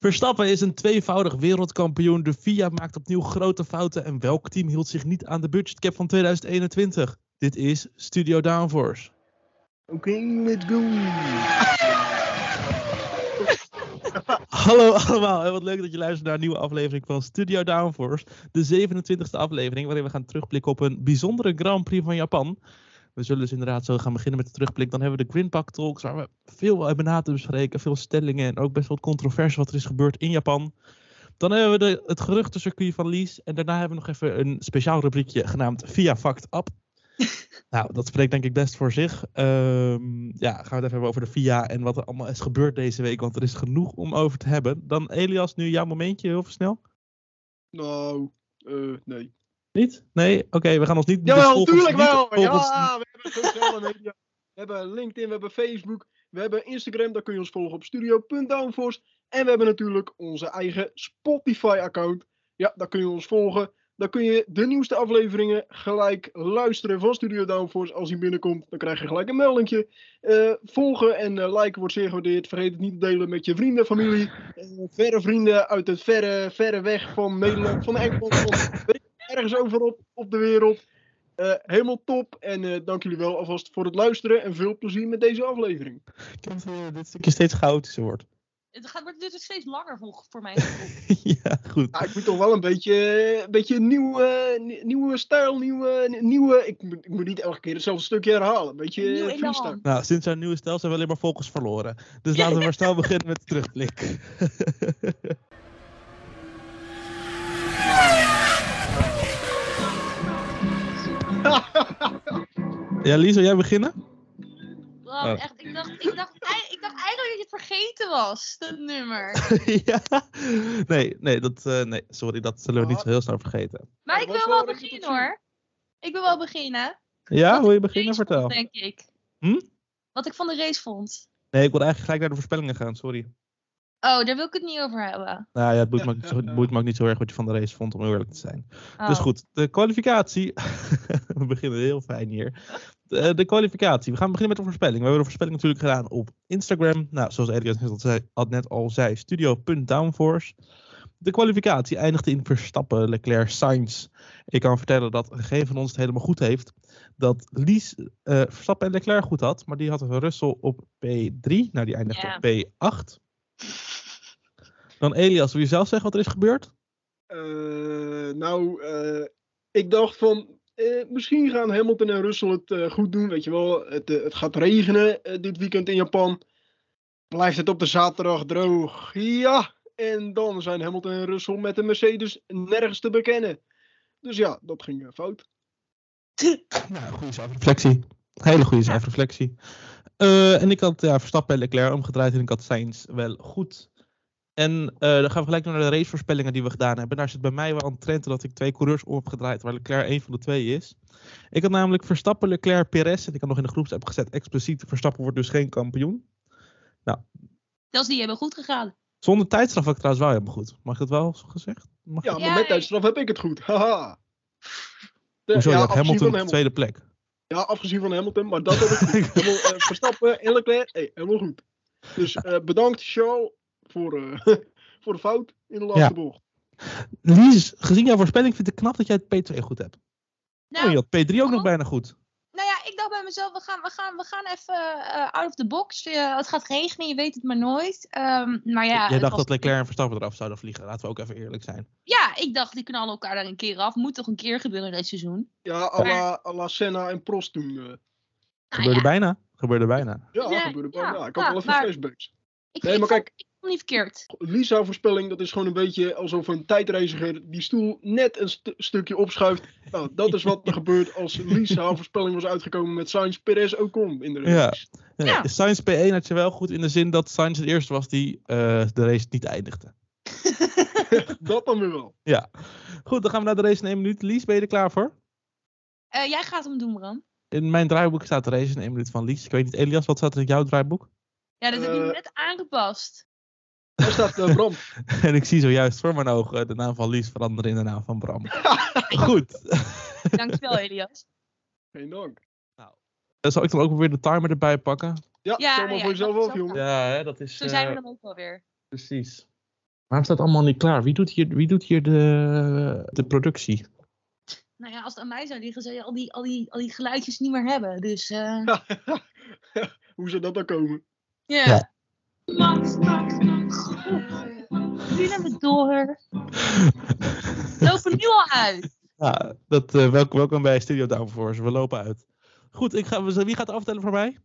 Verstappen is een tweevoudig wereldkampioen. De FIA maakt opnieuw grote fouten. En welk team hield zich niet aan de budgetcap van 2021? Dit is Studio Downforce. Oké, let's go. Hallo allemaal en wat leuk dat je luistert naar een nieuwe aflevering van Studio Downforce. De 27e aflevering waarin we gaan terugblikken op een bijzondere Grand Prix van Japan. We zullen dus inderdaad zo gaan beginnen met de terugblik. Dan hebben we de Greenpack Talks waar we veel hebben na te bespreken. Veel stellingen en ook best wel controverse wat er is gebeurd in Japan. Dan hebben we de, het geruchtencircuit van Lies. En daarna hebben we nog even een speciaal rubriekje genaamd Via Fact Up. nou, dat spreekt denk ik best voor zich. Ehm, ja, gaan we het even hebben over de VIA en wat er allemaal is gebeurd deze week. Want er is genoeg om over te hebben. Dan Elias, nu jouw momentje, heel veel snel. Nou, eh, nee. Niet? Nee? Oké, we gaan ons niet... Jawel, dus tuurlijk niet wel. volgens- Ja, we hebben sociale media. We hebben LinkedIn, we hebben Facebook, we hebben Instagram. Daar kun je ons volgen op studio.downforce. En we hebben natuurlijk onze eigen Spotify-account. Ja, daar kun je ons volgen. Dan kun je de nieuwste afleveringen gelijk luisteren van Studio Downforce. Als hij binnenkomt, dan krijg je gelijk een meldingje. Eh, volgen en eh, liken wordt zeer gewaardeerd. Vergeet het niet te delen met je vrienden, familie. eh, verre vrienden uit het verre, verre weg van Nederland, van Engeland. Van, ergens overop op de wereld. Eh, helemaal top. En eh, dank jullie wel alvast voor het luisteren. En veel plezier met deze aflevering. Ik heb dat eh, dit stukje steeds chaotischer wordt. Het gaat, wordt dus steeds langer voor, voor mij. ja, goed. Ja, ik moet toch wel een beetje, een beetje nieuwe, nie- nieuwe stijl, nieuwe, nieuwe... Ik, moet- ik moet niet elke keer hetzelfde stukje herhalen. Een beetje Nieuw elan. freestyle. Nou, sinds zijn nieuwe stijl zijn we alleen maar volgers verloren. Dus laten we maar snel beginnen met de terugblik. ja, Lies, wil jij beginnen? Bram, Oh. echt, ik, dacht, ik, dacht, ik dacht eigenlijk dat je het vergeten was, dat nummer. ja. Nee, nee, dat, eh, nee, sorry, dat zullen we niet zo heel snel vergeten. Maar ik wil wel beginnen hoor. Ik wil wel beginnen. Ja, wil je beginnen? Vertel. vond, denk ik. Hm? Wat ik van de race vond. Nee, ik wil eigenlijk gelijk naar de voorspellingen gaan, sorry. Oh, daar wil ik het niet over hebben. Nou ja, het boeit me, ook niet zo, het boeit me ook niet zo erg wat je van de race vond, om heel eerlijk te zijn. Oh. Dus goed, de kwalificatie. we beginnen heel fijn hier. De, de kwalificatie. We gaan beginnen met de voorspelling. We hebben de voorspelling natuurlijk gedaan op Instagram. Nou, zoals Elias net al zei, had net al zei, studio.downforce. De kwalificatie eindigde in Verstappen, Leclerc, Sainz. Ik kan vertellen dat geen van ons het helemaal goed heeft. Dat Lies eh, Verstappen en Leclerc goed had, maar die had Russell op P3. Nou, die eindigde op P8. Dan Elias, wil je zelf zeggen wat er is gebeurd? Eh, nou, eh, ik dacht van... eh, misschien gaan Hamilton en Russell het eh, goed doen. Weet je wel, het, het gaat regenen dit weekend in Japan. Blijft het op de zaterdag droog? Ja, en dan zijn Hamilton en Russell met de Mercedes nergens te bekennen. Dus ja, dat ging fout. Nou, goede zelfreflectie. Hele goede zelfreflectie. Eh, en ik had ja, Verstappen en Leclerc omgedraaid en ik had Sainz wel goed. En eh, dan gaan we gelijk naar de racevoorspellingen die we gedaan hebben. Daar zit bij mij wel een trend dat ik twee coureurs om heb gedraaid, waar Leclerc één van de twee is. Ik had namelijk Verstappen, Leclerc, Perez. En ik had nog in de groepsapp gezet expliciet, Verstappen wordt dus geen kampioen. Zelfs die hebben goed gegaan. Zonder tijdstraf had ik trouwens wel helemaal goed. Mag ik dat wel zo gezegd? Mag Ja, dat? maar Ja, met tijdstraf heb ik het goed. Haha. Hoezo? ja, je had afgezien Hamilton van op de tweede plek. Ja, afgezien van Hamilton, maar dat heb ik goed. helemaal, eh, Verstappen en Leclerc, hey, helemaal goed. Dus eh, bedankt Charles voor, eh, voor de fout in de laatste Ja. bocht. Lies, gezien jouw voorspelling vind ik knap dat jij het P2 goed hebt. Nou, oh, je had P3 ook nog bijna goed. nou ja, ik dacht bij mezelf, we gaan, we gaan, we gaan even eh, out of the box. Het gaat regenen, je weet het maar nooit. Ehm, maar ja, jij dacht was- dat Leclerc en Verstappen eraf zouden vliegen. Laten we ook even eerlijk zijn. Ja, ik dacht, die knallen elkaar daar een keer af. Moet toch een keer gebeuren dit seizoen? Ja, à la, à la Senna en Prost toen. eh. Nou Gebeurde ja, bijna. Gebeurde bijna. ja, Ja, gebeurde ja, bijna. Ja, ik had ja, wel even maar- flashbacks. ik, Nee, ik maar vond- kijk- ik niet verkeerd. Lisa voorspelling, dat is gewoon een beetje alsof een tijdreiziger die stoel net een st- stukje opschuift. Nou, dat is wat er gebeurt als Lisa voorspelling was uitgekomen met Sainz Perez Ocon in de Ja. race. Nee, Ja. Sainz P1 had je wel goed in de zin dat Sainz het eerste was die eh, de race niet eindigde. Dat dan weer wel. Goed, dan gaan we naar de race in één minuut. Lies, ben je er klaar voor? Eh, jij gaat hem doen, Bram. In mijn draaiboek staat de race in één minuut van Lies. Ik weet niet, Elias, wat staat er in jouw draaiboek? Ja, dat heb je Eh. net aangepast. Daar staat eh, Bram. en ik zie zojuist voor mijn ogen de naam van Lies veranderen in de naam van Bram. Goed. Dankjewel, Elias. Geen dank. Dan zal ik dan ook weer de timer erbij pakken. Ja, Ja, stel maar ja, voor jezelf zo jongen. Ja, hè, dat is Zo zijn we eh, dan ook wel weer. precies. Waarom staat het allemaal niet klaar? Wie doet hier, wie doet hier de, de productie? Nou ja, als het aan mij zou liggen, zou je al die, al die, al die geluidjes niet meer hebben. Dus eh Hoe zou dat dan komen? ja. Ja. Max, Max, Max. Naar we door. Lopen nu al uit. Ja, dat, eh, welkom, welkom bij Studio Downforce. We lopen uit. Goed, ik ga, wie gaat aftellen voor mij?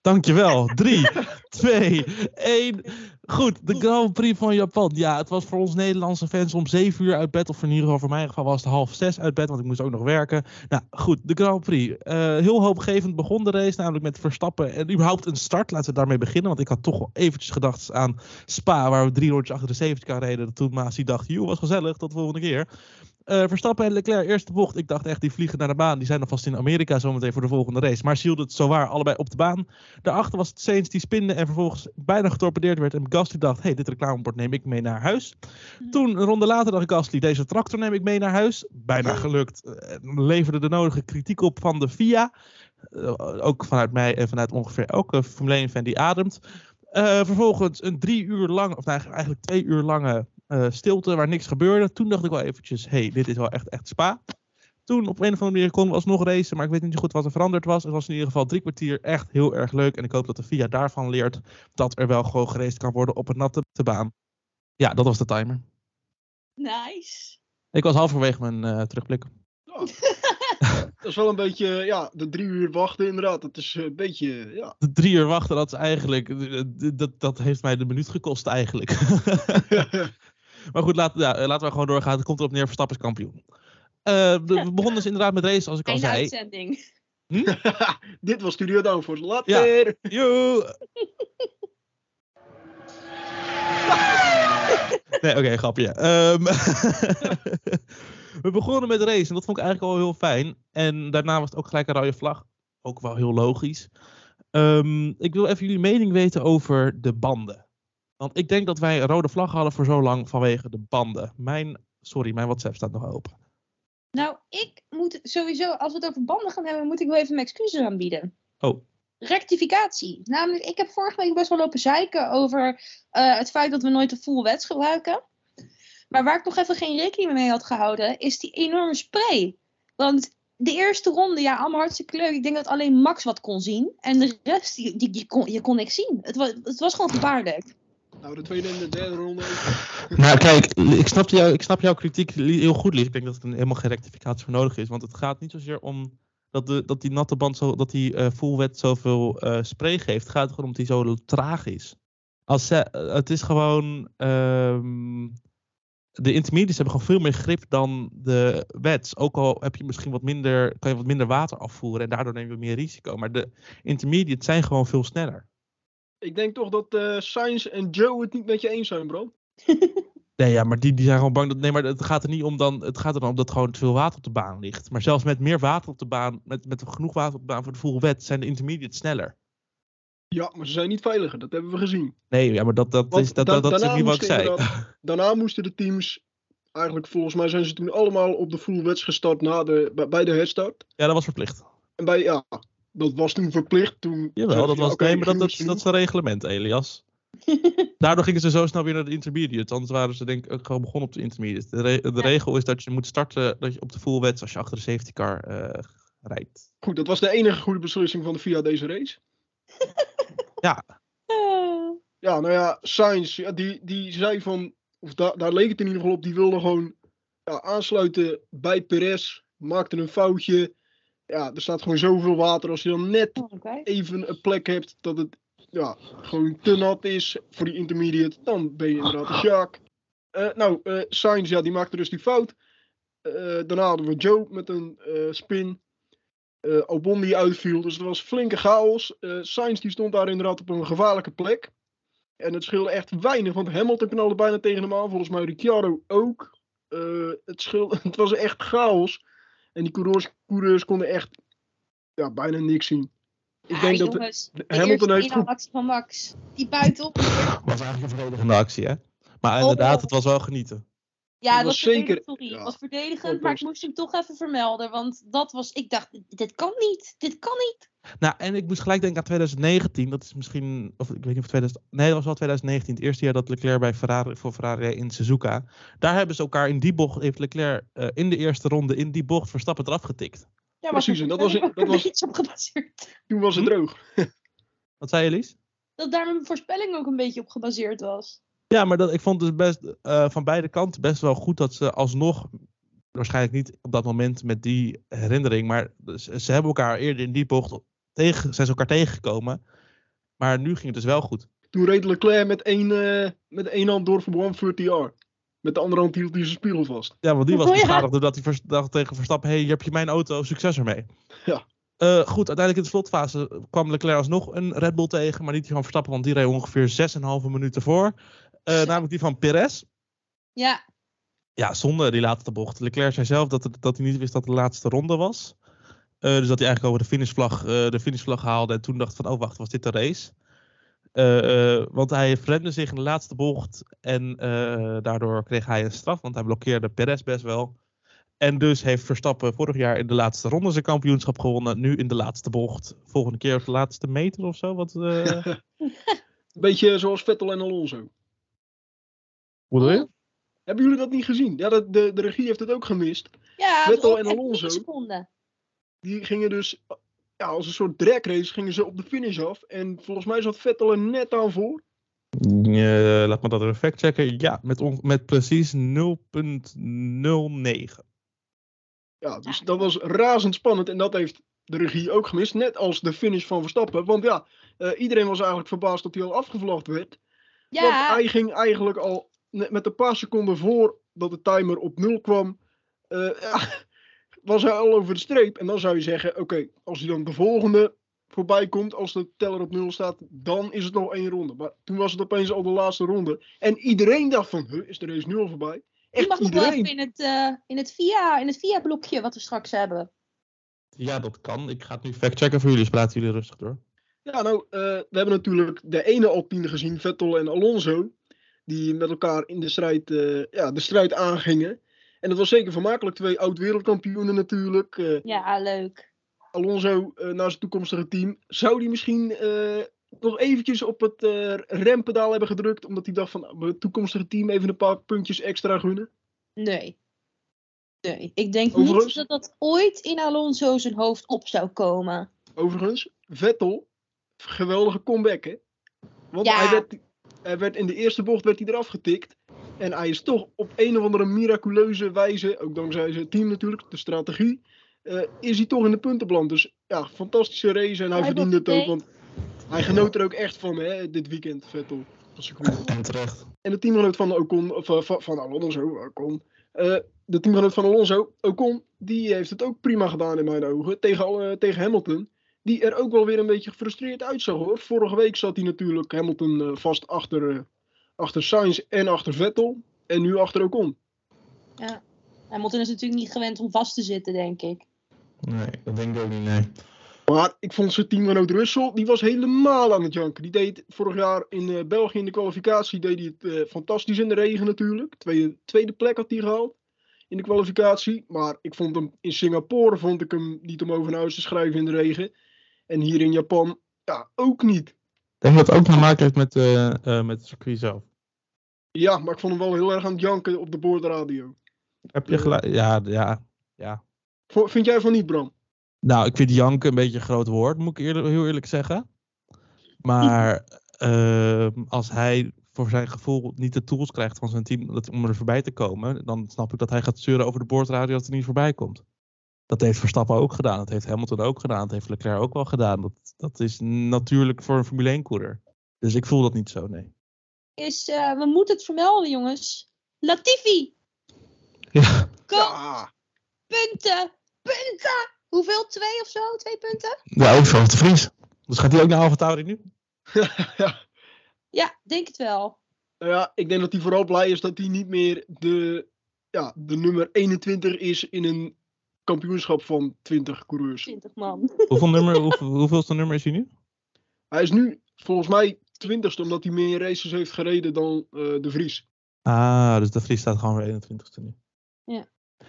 Dankjewel. 3, 2, 1. Goed, de Grand Prix van Japan. Ja, het was voor ons Nederlandse fans om 7 uur uit bed. Of in ieder geval voor mijn geval was het half 6 uit bed, want ik moest ook nog werken. Nou goed, de Grand Prix. Eh, heel hoopgevend begon de race, namelijk met Verstappen. En überhaupt een start. Laten we daarmee beginnen, want ik had toch wel eventjes gedacht aan Spa, waar we drie rondjes achter de 70 car reden. Toen Masi dacht, joh, was gezellig, tot de volgende keer. Eh, Verstappen en Leclerc, eerste bocht. Ik dacht echt, die vliegen naar de baan. Die zijn alvast in Amerika zometeen voor de volgende race. Maar ze hielden het zowaar allebei op de baan. Daarachter was het Sainz die spinde en vervolgens bijna getorpedeerd werd. En Gasly dacht, hey, dit reclamebord neem ik mee naar huis. Toen, een ronde later, dacht Gasly, deze tractor neem ik mee naar huis. Bijna gelukt. Eh, leverde de nodige kritiek op van de FIA. Eh, ook vanuit mij en vanuit ongeveer elke Formule 1-fan die ademt. Eh, vervolgens een drie uur lang, of nou, eigenlijk twee uur lange eh, stilte waar niks gebeurde. Toen dacht ik wel eventjes, hey, dit is wel echt, echt spa. Toen op een of andere manier konden we alsnog racen, maar ik weet niet zo goed wat er veranderd was. Het was in ieder geval drie kwartier echt heel erg leuk. En ik hoop dat de FIA daarvan leert dat er wel gewoon geraced kan worden op een natte baan. Ja, dat was de timer. Nice. Ik was halverwege mijn eh, terugblik. Dat is wel een beetje, ja, de drie uur wachten inderdaad. Dat is een beetje, ja. De drie uur wachten, dat is eigenlijk, eh, dat, dat heeft mij de minuut gekost eigenlijk. maar goed, laten, ja, laten we gewoon doorgaan. Het komt erop neer, Verstappen is kampioen. Eh, we begonnen dus inderdaad met race, als ik al zei. uitzending. Dit was Studio Downforce. Later! Joe! nee, oké, grapje. Ehm, we begonnen met race en dat vond ik eigenlijk al heel fijn. En daarna was het ook gelijk een rode vlag. Ook wel heel logisch. Ehm, ik wil even jullie mening weten over de banden. Want ik denk dat wij een rode vlag hadden voor zo lang vanwege de banden. Mijn, sorry, mijn WhatsApp staat nog open. Nou, ik moet sowieso, als we het over banden gaan hebben, moet ik wel even mijn excuses aanbieden. Oh. Rectificatie. Namelijk, ik heb vorige week best wel lopen zeiken over eh, het feit dat we nooit de full wets gebruiken. Maar waar ik nog even geen rekening mee had gehouden, is die enorme spray. Want de eerste ronde, ja, allemaal hartstikke leuk. Ik denk dat alleen Max wat kon zien. En de rest, die, die, die kon, je kon niks zien. Het was, het was gewoon gevaarlijk. Nou, de tweede en de derde ronde. Nou, kijk, ik snap, jou, ik snap jouw kritiek heel goed, Lies. Ik denk dat er helemaal geen rectificatie voor nodig is. Want het gaat niet zozeer om dat, de, dat die natte band, zo, dat die eh full wet zoveel eh spray geeft. Het gaat erom dat hij zo traag is. Als eh, het is gewoon. ehm, de intermediates hebben gewoon veel meer grip dan de wets. Ook al heb je misschien wat minder, kan je wat minder water afvoeren en daardoor neem je meer risico. Maar de intermediates zijn gewoon veel sneller. Ik denk toch dat eh Sainz en Joe het niet met je eens zijn, bro. Nee, ja, maar die, die zijn gewoon bang. Dat, nee, maar het gaat er niet om dan. Het gaat er dan om dat gewoon te veel water op de baan ligt. Maar zelfs met meer water op de baan, met, met genoeg water op de baan voor de full wet, zijn de intermediates sneller. Ja, maar ze zijn niet veiliger. Dat hebben we gezien. Nee, ja, maar dat, dat, Want is, dat, da- dat, dat is daarna niet wat ik zei. Daarna moesten de teams, eigenlijk volgens mij zijn ze toen allemaal op de full wets gestart na de, bij, bij de herstart. Ja, dat was verplicht. En bij, ja, dat was toen verplicht. Toen Jawel, dat was. nee, maar dat, is een reglement, Elias. Daardoor gingen ze zo snel weer naar de intermediate. Anders waren ze denk ik ook gewoon begonnen op de intermediate. De, re- de Ja. regel is dat je moet starten dat je op de full wet als je achter de safety car eh, rijdt. Goed, dat was de enige goede beslissing van de FIA deze race. Eh, Ja, nou ja, Sainz, ja, die, die zei van, of da daar leek het in ieder geval op, die wilde gewoon ja, aansluiten bij Perez, maakte een foutje. Ja, er staat gewoon zoveel water. Als je dan net oh, even een plek hebt dat het ja, gewoon te nat is voor die intermediate, dan ben je inderdaad een shark. Eh, nou, eh Sainz, ja, die maakte dus die fout. Eh, daarna hadden we Joe met een spin. Albon die uitviel, dus het was flinke chaos. Sainz die stond daar inderdaad op een gevaarlijke plek. En het scheelde echt weinig, want Hamilton knalde bijna tegen hem aan. Volgens mij Ricciardo ook. Het, scheelde, het was echt chaos. En die coureurs, coureurs konden echt ja, bijna niks zien. Ik Ja, denk dat jongens, Hamilton heeft goed actie van Max. Die buitenop. was eigenlijk een verdedigende actie, hè? Maar inderdaad, het was wel genieten. Ja, Dat was was zeker-. Sorry, ja, was verdedigend, maar ik moest hem toch even vermelden. Want dat was, ik dacht, dit kan niet. Dit kan niet. Nou, en ik moest gelijk denken aan 2019. Dat is misschien, of ik weet niet of 2000, nee, dat was wel 2019. Het eerste jaar dat Leclerc bij Ferrari, voor Ferrari in Suzuka. Daar hebben ze elkaar in die bocht, heeft Leclerc eh, in de eerste ronde in die bocht Verstappen eraf getikt. Ja, Precies, en dat was- daar dat was- iets op gebaseerd. Toen was het Hm? droog. Wat zei je, Lies? Dat daar mijn voorspelling ook een beetje op gebaseerd was. Ja, maar dat, ik vond dus best eh, van beide kanten best wel goed dat ze alsnog, waarschijnlijk niet op dat moment met die herinnering, maar ze, ze hebben elkaar eerder in die bocht tegen, zijn ze elkaar tegengekomen. Maar nu ging het dus wel goed. Toen reed Leclerc met één, eh, met één hand door voor 140R. Met de andere hand hield hij zijn spiegel vast. Ja, want die was ja. beschadigd doordat hij vers- dacht tegen Verstappen, hey, hier heb je mijn auto, succes ermee. Ja. Eh, goed, uiteindelijk in de slotfase kwam Leclerc alsnog een Red Bull tegen, maar niet die van Verstappen, want die reed ongeveer 6,5 minuten voor. Eh, namelijk die van Perez. Ja, Ja, zonder die laatste bocht. Leclerc zei zelf dat, dat hij niet wist dat het de laatste ronde was. Eh, dus dat hij eigenlijk over de finishvlag, eh, de finishvlag haalde en toen dacht van, oh wacht, was dit de race? Eh, eh, want hij remde zich in de laatste bocht en eh, daardoor kreeg hij een straf, want hij blokkeerde Perez best wel. En dus heeft Verstappen vorig jaar in de laatste ronde zijn kampioenschap gewonnen. Nu in de laatste bocht. Volgende keer op de laatste meter of zo. Wat, eh Een beetje zoals Vettel en Alonso. hoe je? Hebben jullie dat niet gezien? Ja, de, de, de regie heeft het ook gemist. ja Vettel en Alonso. Die gingen dus ja, als een soort dragrace gingen ze op de finish af. En volgens mij zat Vettel er net aan voor. Eh, laat me dat even fact checken. Ja, met, on- met precies 0,09. Ja, dus dat was razend spannend. En dat heeft de regie ook gemist. Net als de finish van Verstappen. Want ja, eh, iedereen was eigenlijk verbaasd dat hij al afgevlagd werd. Want Ja, hij ging eigenlijk al met een paar seconden voor dat de timer op nul kwam. eh, ja, was hij al over de streep. En dan zou je zeggen: oké, als hij dan de volgende voorbij komt, als de teller op nul staat, dan is het nog één ronde. Maar toen was het opeens al de laatste ronde. En iedereen dacht: van, huh, is de race nul voorbij? die Echt mag nog wel in het, eh, in het via, in het via blokje wat we straks hebben. Ja, dat kan. Ik ga het nu fact checken voor jullie. Dus praten jullie rustig door. Ja, nou, eh, we hebben natuurlijk de ene Alpine gezien, Vettel en Alonso. Die met elkaar in de strijd, eh, ja, de strijd aangingen. En dat was zeker vermakelijk. Twee oud-wereldkampioenen natuurlijk. Eh, Ja, leuk. Alonso eh, naar zijn toekomstige team. Zou die misschien eh, nog eventjes op het rempedaal hebben gedrukt? Omdat hij dacht van, nou, mijn toekomstige team even een paar puntjes extra gunnen? Nee. Nee, ik denk Overigens- niet dat dat ooit in Alonso zijn hoofd op zou komen. Overigens, Vettel, geweldige comeback hè. Want Ja. hij, werd, hij werd in de eerste bocht werd hij eraf getikt. En hij is toch op een of andere miraculeuze wijze, ook dankzij zijn team natuurlijk, de strategie, eh, is hij toch in de punten beland. Dus ja, fantastische race en hij Hij verdiende het ook. Want hij genoot er ook echt van hè, dit weekend, Vettel. Als ik goed En terecht. en de teamgenoot van Ocon, of eh, van, van Alonso, Ocon. eh, de teamgenoot van Alonso, Ocon, die heeft het ook prima gedaan in mijn ogen. Tegen, tegen Hamilton. Die er ook wel weer een beetje gefrustreerd uitzag hoor. Vorige week zat hij natuurlijk Hamilton eh, vast achter, eh, achter Sainz en achter Vettel. En nu achter Ocon. Hamilton is natuurlijk niet gewend om vast te zitten, denk ik. Nee, dat denk ik ook niet, nee. Maar ik vond zijn teamgenoot Russell, die was helemaal aan het janken. Die deed vorig jaar in eh, België in de kwalificatie deed hij het fantastisch in de regen natuurlijk. Tweede, tweede plek had hij gehaald in de kwalificatie. Maar ik vond hem in Singapore vond ik hem niet om over naar huis te schrijven in de regen. En hier in Japan, ja, ook niet. Ik denk dat het ook te maken heeft met, eh, met het circuit zelf. Ja, maar ik vond hem wel heel erg aan het janken op de boordradio. Heb je gelijk? Ja, ja, ja. Vind jij van niet, Bram? Nou, ik vind janken een beetje een groot woord, moet ik eerlijk, heel eerlijk zeggen. Maar ehm, als hij voor zijn gevoel niet de tools krijgt van zijn team om er voorbij te komen, dan snap ik dat hij gaat zeuren over de boordradio dat hij niet voorbij komt. Dat heeft Verstappen ook gedaan, dat heeft Hamilton ook gedaan, dat heeft Leclerc ook wel gedaan. Dat, dat is natuurlijk voor een Formule 1-coureur. Dus ik voel dat niet zo, nee. Is, eh, we moeten het vermelden, jongens. Latifi! Ja, Kom, Ja, punten! Punten! Hoeveel? Twee of zo? Twee punten? ja ook zoals de Vries. Dus gaat hij ook naar AlphaTauri nu? ja. Ja, denk het wel. Nou ja, ik denk dat hij vooral blij is dat hij niet meer de, ja, de nummer 21 is in een kampioenschap van 20 coureurs. 20 man. Hoeveel nummer, hoeveel, hoeveelste nummer is hij nu? Hij is nu volgens mij 20ste omdat hij meer races heeft gereden dan eh, de Vries. Ah, dus de Vries staat gewoon weer 21ste nu. Ja.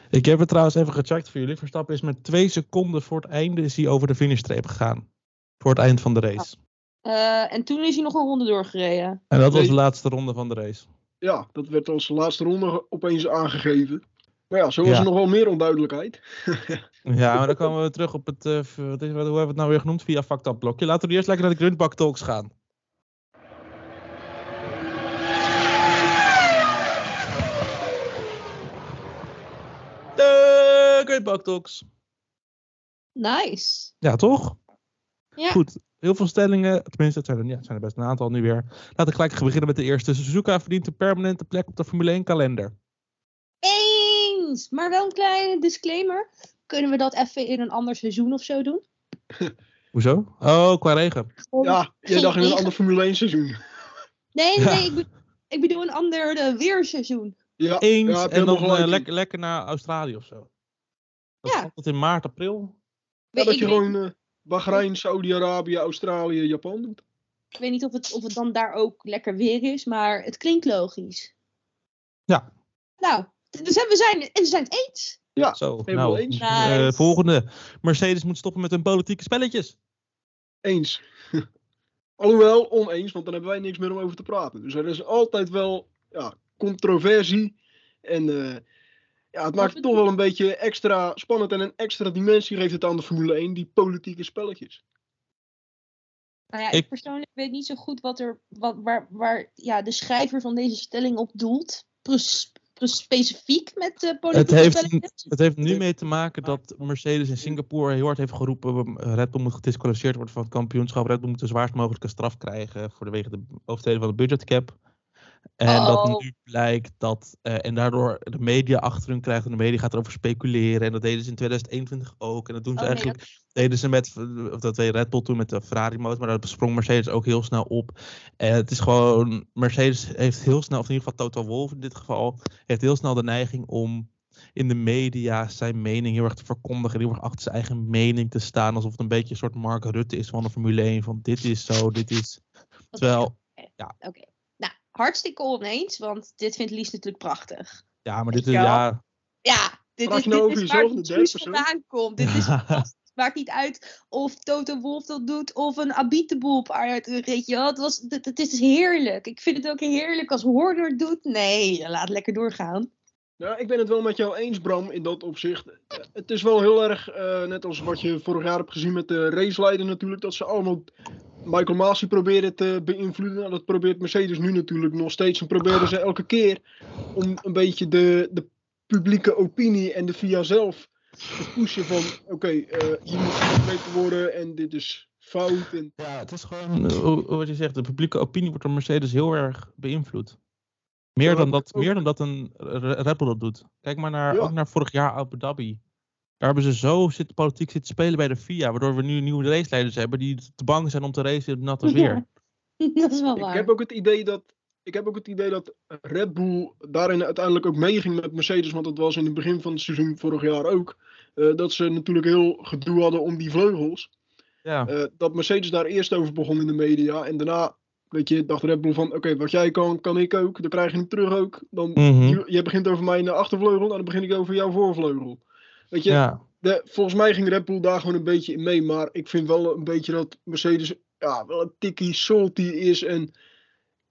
Ik heb het trouwens even gecheckt voor jullie. Verstappen is met twee seconden voor het einde is hij over de finishstreep gegaan. Voor het eind van de race. Eh, en toen is hij nog een ronde doorgereden. En dat was de laatste ronde van de race. Ja, dat werd als laatste ronde opeens aangegeven. Maar ja, zo was Ja. er nog wel meer onduidelijkheid. Ja, maar dan komen we terug op het, eh, wat is, wat, hoe hebben we het nou weer genoemd? Via Facta blokje. Laten we eerst lekker naar de Grundbak Talks gaan. De Grundbak Talks. Nice. Ja, toch? Ja. Goed. Heel veel stellingen, tenminste, het zijn er, ja, het zijn er best een aantal nu weer. Laten we gelijk beginnen met de eerste. Suzuka verdient een permanente plek op de Formule 1 kalender. Maar wel een kleine disclaimer. Kunnen we dat even in een ander seizoen of zo doen? Hoezo? Oh, qua regen. Ja, jij geen dacht in een ander Formule 1 seizoen. Nee, nee, Ja. Ik, be- ik bedoel een ander eh, weerseizoen. Ja, Eens ja, je en dan eh, lekker, lekker naar Australië of zo. Dat Ja. altijd in maart, april. Ja, dat je weet, gewoon eh Bahrein, Saudi-Arabië, Australië, Japan doet. ik weet niet of het, of het dan daar ook lekker weer is, maar het klinkt logisch. Ja. Nou, dus we zijn, en we zijn het eens. Ja, Zo, helemaal nou, eens. eh, volgende. Mercedes moet stoppen met hun politieke spelletjes. Eens. Alhoewel, oneens, want dan hebben wij niks meer om over te praten. Dus er is altijd wel ja, controversie. En eh, ja, het maakt het toch wel een beetje extra spannend en een extra dimensie geeft het aan de Formule 1, die politieke spelletjes. Nou ja, ik, Ik- persoonlijk weet niet zo goed wat er, wat, waar, waar ja, de schrijver van deze stelling op doelt. Pres- specifiek met de Het politieke heeft, spelletjes. het heeft nu mee te maken dat Mercedes in Singapore heel hard heeft geroepen. Red Bull moet gedisqualificeerd worden van het kampioenschap. Red Bull moet de zwaarst mogelijke straf krijgen voor de wegen de overtreding van de budgetcap. En dat Oh. nu blijkt dat, eh, en daardoor de media achter hun krijgt en de media gaat erover speculeren. En dat deden ze in 2021 ook. En dat doen ze Oh, nee, eigenlijk, deden ze met, of dat deed Red Bull toen met de Ferrari motor, maar dat sprong Mercedes ook heel snel op. En het is gewoon, Mercedes heeft heel snel, of in ieder geval Toto Wolff in dit geval, heeft heel snel de neiging om in de media zijn mening heel erg te verkondigen. Heel erg achter zijn eigen mening te staan. Alsof het een beetje een soort Mark Rutte is van de Formule 1. Van dit is zo, dit is... Terwijl, Oké. Nou, hartstikke oneens, want dit vindt Lies natuurlijk prachtig. ja, maar dit is, ja... Ja, dit is, nou dit is waar het vandaan komt. Dit is. Maakt niet uit of Toto Wolf dat doet of een Abiteboel op Aard. Weet je wel, het, was, het, het is heerlijk. Ik vind het ook heerlijk als Horner het doet. Nee, laat lekker doorgaan. Ja, ik ben het wel met jou eens, Bram, in dat opzicht. Het is wel heel erg, eh, net als wat je vorig jaar hebt gezien met de raceleider natuurlijk, dat ze allemaal Michael Masi proberen te beïnvloeden. Nou, dat probeert Mercedes nu natuurlijk nog steeds. En proberen ze elke keer om een beetje de, de publieke opinie en de VIA zelf te pushen van, oké, eh, hier moet gekweekt worden en dit is fout. En, Ja, het is gewoon, hoe- wat je zegt, de publieke opinie wordt door Mercedes heel erg beïnvloed. Meer, Ja, dan, dat ook. meer dan dat een Re- Red Bull dat doet. Kijk maar naar, Ja. ook naar vorig jaar Abu Dhabi. Daar hebben ze zo zitten, politiek zitten spelen bij de FIA, waardoor we nu nieuwe raceleiders hebben die te bang zijn om te racen in het natte weer. dat is wel ik waar. heb ook het idee dat. Ik heb ook het idee dat Red Bull daarin uiteindelijk ook meeging met Mercedes. Want dat was in het begin van het seizoen vorig jaar ook. eh, dat ze natuurlijk heel gedoe hadden om die vleugels. Ja, Eh, dat Mercedes daar eerst over begon in de media. En daarna, weet je, dacht Red Bull van... Oké, wat jij kan, kan ik ook. Dan krijg je hem terug ook. Dan, Mhm. je, jij begint over mijn achtervleugel. En dan begin ik over jouw voorvleugel. Weet je, ja. de, volgens mij ging Red Bull daar gewoon een beetje in mee. Maar ik vind wel een beetje dat Mercedes ja, wel een tikkie salty is. En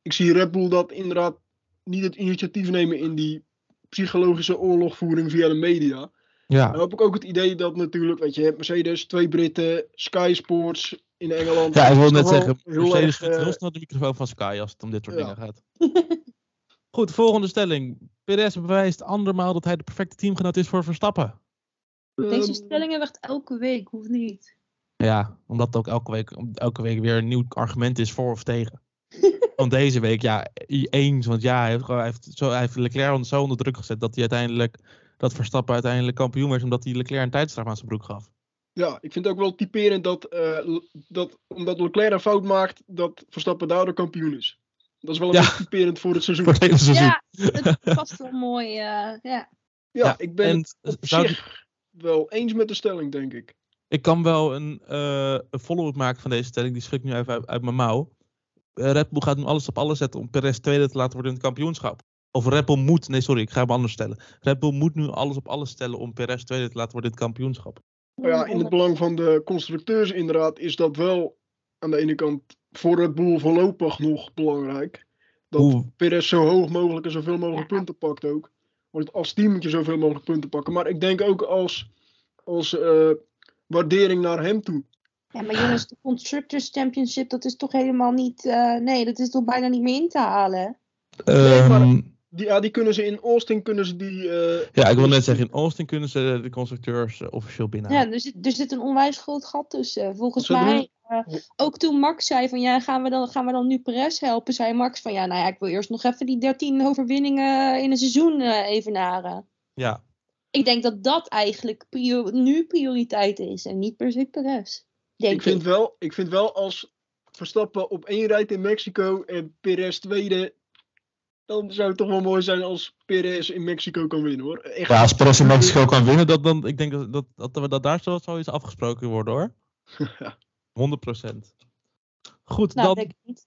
ik zie Red Bull dat inderdaad niet het initiatief nemen in die psychologische oorlogvoering via de media. ja. Dan heb ik ook het idee dat natuurlijk, weet je, hebt Mercedes, twee Britten, Sky Sports in Engeland. Ja, ik wil net zeggen, Mercedes erg, schiet heel eh, snel de microfoon van Sky als het om dit soort ja. dingen gaat. Goed, volgende stelling. Perez bewijst andermaal dat hij de perfecte teamgenoot is voor Verstappen. Deze ehm, stelling hebben we echt elke week, hoeft niet. Ja, omdat het ook elke week, elke week weer een nieuw argument is voor of tegen. Want deze week, ja, i- eens. Want ja, hij heeft, gewoon, hij heeft, zo, hij heeft Leclerc zo onder druk gezet dat hij uiteindelijk, dat Verstappen uiteindelijk kampioen werd, omdat hij Leclerc een tijdstraf aan zijn broek gaf. Ja, ik vind het ook wel typerend dat, eh, dat omdat Leclerc een fout maakt, dat Verstappen daardoor kampioen is. Dat is wel een Ja. beetje typerend voor het seizoen. Voor het seizoen. Ja, het past wel mooi. eh, ja. Ja, Ja, ik ben en het op zou zich wel eens met de stelling, denk ik. Ik kan wel een, eh een follow-up maken van deze stelling. Die schrik ik nu even uit, uit mijn mouw. Eh, Red Bull gaat nu alles op alles zetten om Perez tweede te laten worden in het kampioenschap. Of Red Bull moet, nee sorry, ik ga hem anders stellen. Red Bull moet nu alles op alles stellen om Perez tweede te laten worden in het kampioenschap. Maar ja, in het belang van de constructeurs inderdaad is dat wel aan de ene kant voor Red Bull voorlopig nog belangrijk. Dat Hoe, Perez zo hoog mogelijk en zoveel mogelijk punten pakt ook. Want als team moet je zoveel mogelijk punten pakken. Maar ik denk ook als, als eh, waardering naar hem toe. Ja, maar jongens, de Constructors Championship, dat is toch helemaal niet... eh, nee, dat is toch bijna niet meer in te halen? Nee, maar- ehm, Die, ja, die kunnen ze in Austin kunnen ze die. eh, ja, ik wil net zeggen, in Austin kunnen ze de constructeurs eh, officieel binnenhalen. Ja, er zit, er zit een onwijs groot gat tussen. Volgens mij, eh, ook toen Max zei van ja, gaan we, dan, gaan we dan nu Perez helpen, zei Max van ja, nou ja, ik wil eerst nog even die 13 overwinningen in een seizoen eh evenaren. Ja, Ik denk dat dat eigenlijk prior- nu prioriteit is en niet per se Perez. Denk ik, vind wel, ik vind wel als Verstappen op één rijdt in Mexico en Perez tweede. Dan zou het toch wel mooi zijn als Perez in Mexico kan winnen hoor. Echt. Ja, als Perez in Mexico kan winnen, dat, dan, ik denk dat, dat, dat, we- dat daar zo zoiets afgesproken worden hoor. Ja. 100%. Goed, Nou, dan denk ik niet.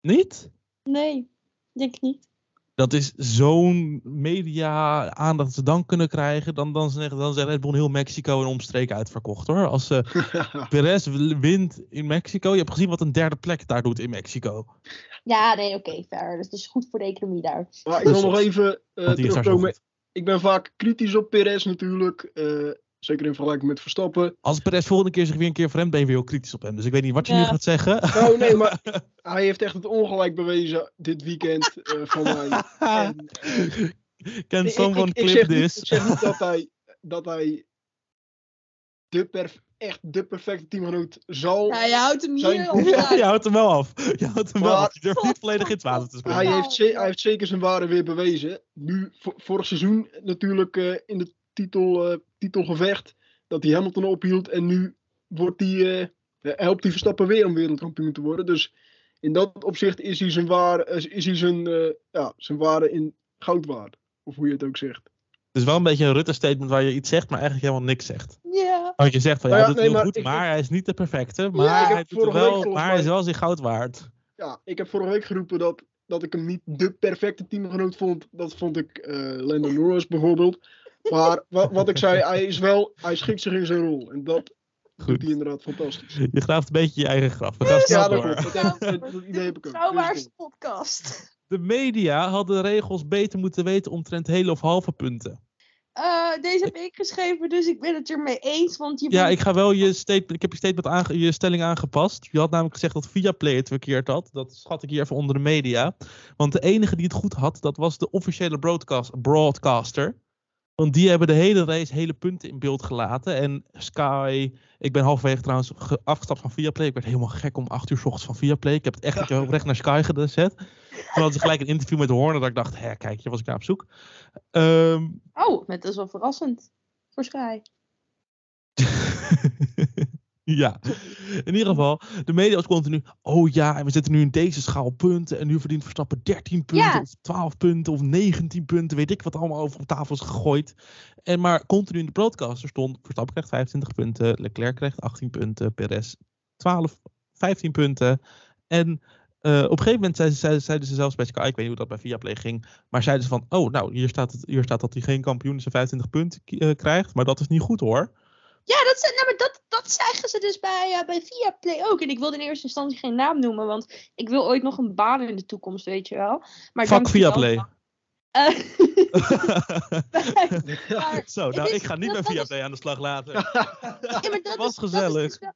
niet? Nee, denk ik niet. Dat is zo'n media-aandacht dat ze dan kunnen krijgen. Dan, dan, zeggen, dan zijn Red Bull heel Mexico en omstreken uitverkocht hoor. Als eh Perez wint in Mexico, je hebt gezien wat een derde plek daar doet in Mexico. Ja, nee, oké, fair. Dus het is goed voor de economie daar. maar ik wil nog even eh, zo terugkomen. Ik ben vaak kritisch op Perez natuurlijk. eh, zeker in vergelijking met Verstappen. Als Perez volgende keer zich weer een keer vreemd, ben je weer heel kritisch op hem. Dus ik weet niet wat je Ja. nu gaat zeggen. Nou nee, maar hij heeft echt het ongelijk bewezen dit weekend eh, van mij. En, Can ik- someone ik, ik, clip zeg niet, this? ik zeg niet dat hij, dat hij de perf- echt de perfecte teamgenoot zal. Ja, je houdt hem Zijn hier. Ja, je houdt hem wel af. Je houdt hem wel af. Je durft niet volledig in het water te springen. Hij heeft, hij heeft zeker zijn waarde weer bewezen. Nu, vo- vorig seizoen natuurlijk eh, in de titel, eh, titelgevecht. Dat hij Hamilton ophield. En nu wordt hij, eh, helpt hij Verstappen weer om wereldkampioen te worden. Dus in dat opzicht is hij zijn, waar, is hij zijn, eh, ja, zijn waarde in goud waard. Of hoe je het ook zegt. Het is wel een beetje een Rutte-statement waar je iets zegt, maar eigenlijk helemaal niks zegt. Ja. Want je zegt van ja, Nou ja, dat is nee, heel maar goed, ik- maar hij is niet de perfecte. Maar, hij, doet er wel, maar hij is wel zijn goud waard. Ja, ik heb vorige week geroepen dat, dat ik hem niet de perfecte teamgenoot vond. Dat vond ik eh Lando Norris bijvoorbeeld. Maar wat, wat ik zei, hij is wel, hij schikt zich in zijn rol. En dat Goed. doet hij inderdaad fantastisch. Je graaft een beetje je eigen graf. We gaan snel Ja, dat. Dat, dat idee heb ik ook. Dus podcast. De media hadden de regels beter moeten weten omtrent hele of halve punten. Eh, deze heb ik geschreven, dus ik ben het ermee eens. Want je Ja, bent- ik ga wel je statement. Ik heb je statement aange, je stelling aangepast. Je had namelijk gezegd dat Viaplay het verkeerd had. Dat schat ik hier even onder de media. Want de enige die het goed had, dat was de officiële broadcast, broadcaster. Want die hebben de hele race hele punten in beeld gelaten. En Sky, ik ben halverwege trouwens ge- afgestapt van Viaplay. Ik werd helemaal gek om 8 uur 's ochtends van Viaplay. Ik heb het echt recht naar Sky gezet. Toen hadden ze gelijk een interview met Horner. Dat ik dacht, hè, kijk, hier was ik naar op zoek. Ehm, Oh, dat is wel verrassend. Voor Sky. ja, in ieder geval, de media was continu. Oh ja, en we zitten nu in deze schaal punten. En nu verdient Verstappen 13 punten, Ja. of 12 punten, of 19 punten. Weet ik wat allemaal over op tafel is gegooid. En maar continu in de broadcaster stond: Verstappen krijgt 25 punten, Leclerc krijgt 18 punten, Perez 12, 15 punten. En eh, op een gegeven moment zeiden, zeiden, zeiden ze zelfs bij Sky, ik weet niet hoe dat bij Viaplay ging, maar zeiden ze van, oh nou, hier staat, het, hier staat dat hij geen kampioen is en 25 punten eh, krijgt, maar dat is niet goed hoor. Ja, dat, zijn- nou, maar dat, dat zeggen ze dus bij, uh, bij Viaplay ook. En ik wilde in eerste instantie geen naam noemen, want ik wil ooit nog een baan in de toekomst, weet je wel. Maar Fuck. Viaplay. Eh, maar- Zo, nou, ik ga niet dat- bij dat is- Viaplay aan de slag laten. Ja, maar dat was is, Dat gezellig. is, dus wel,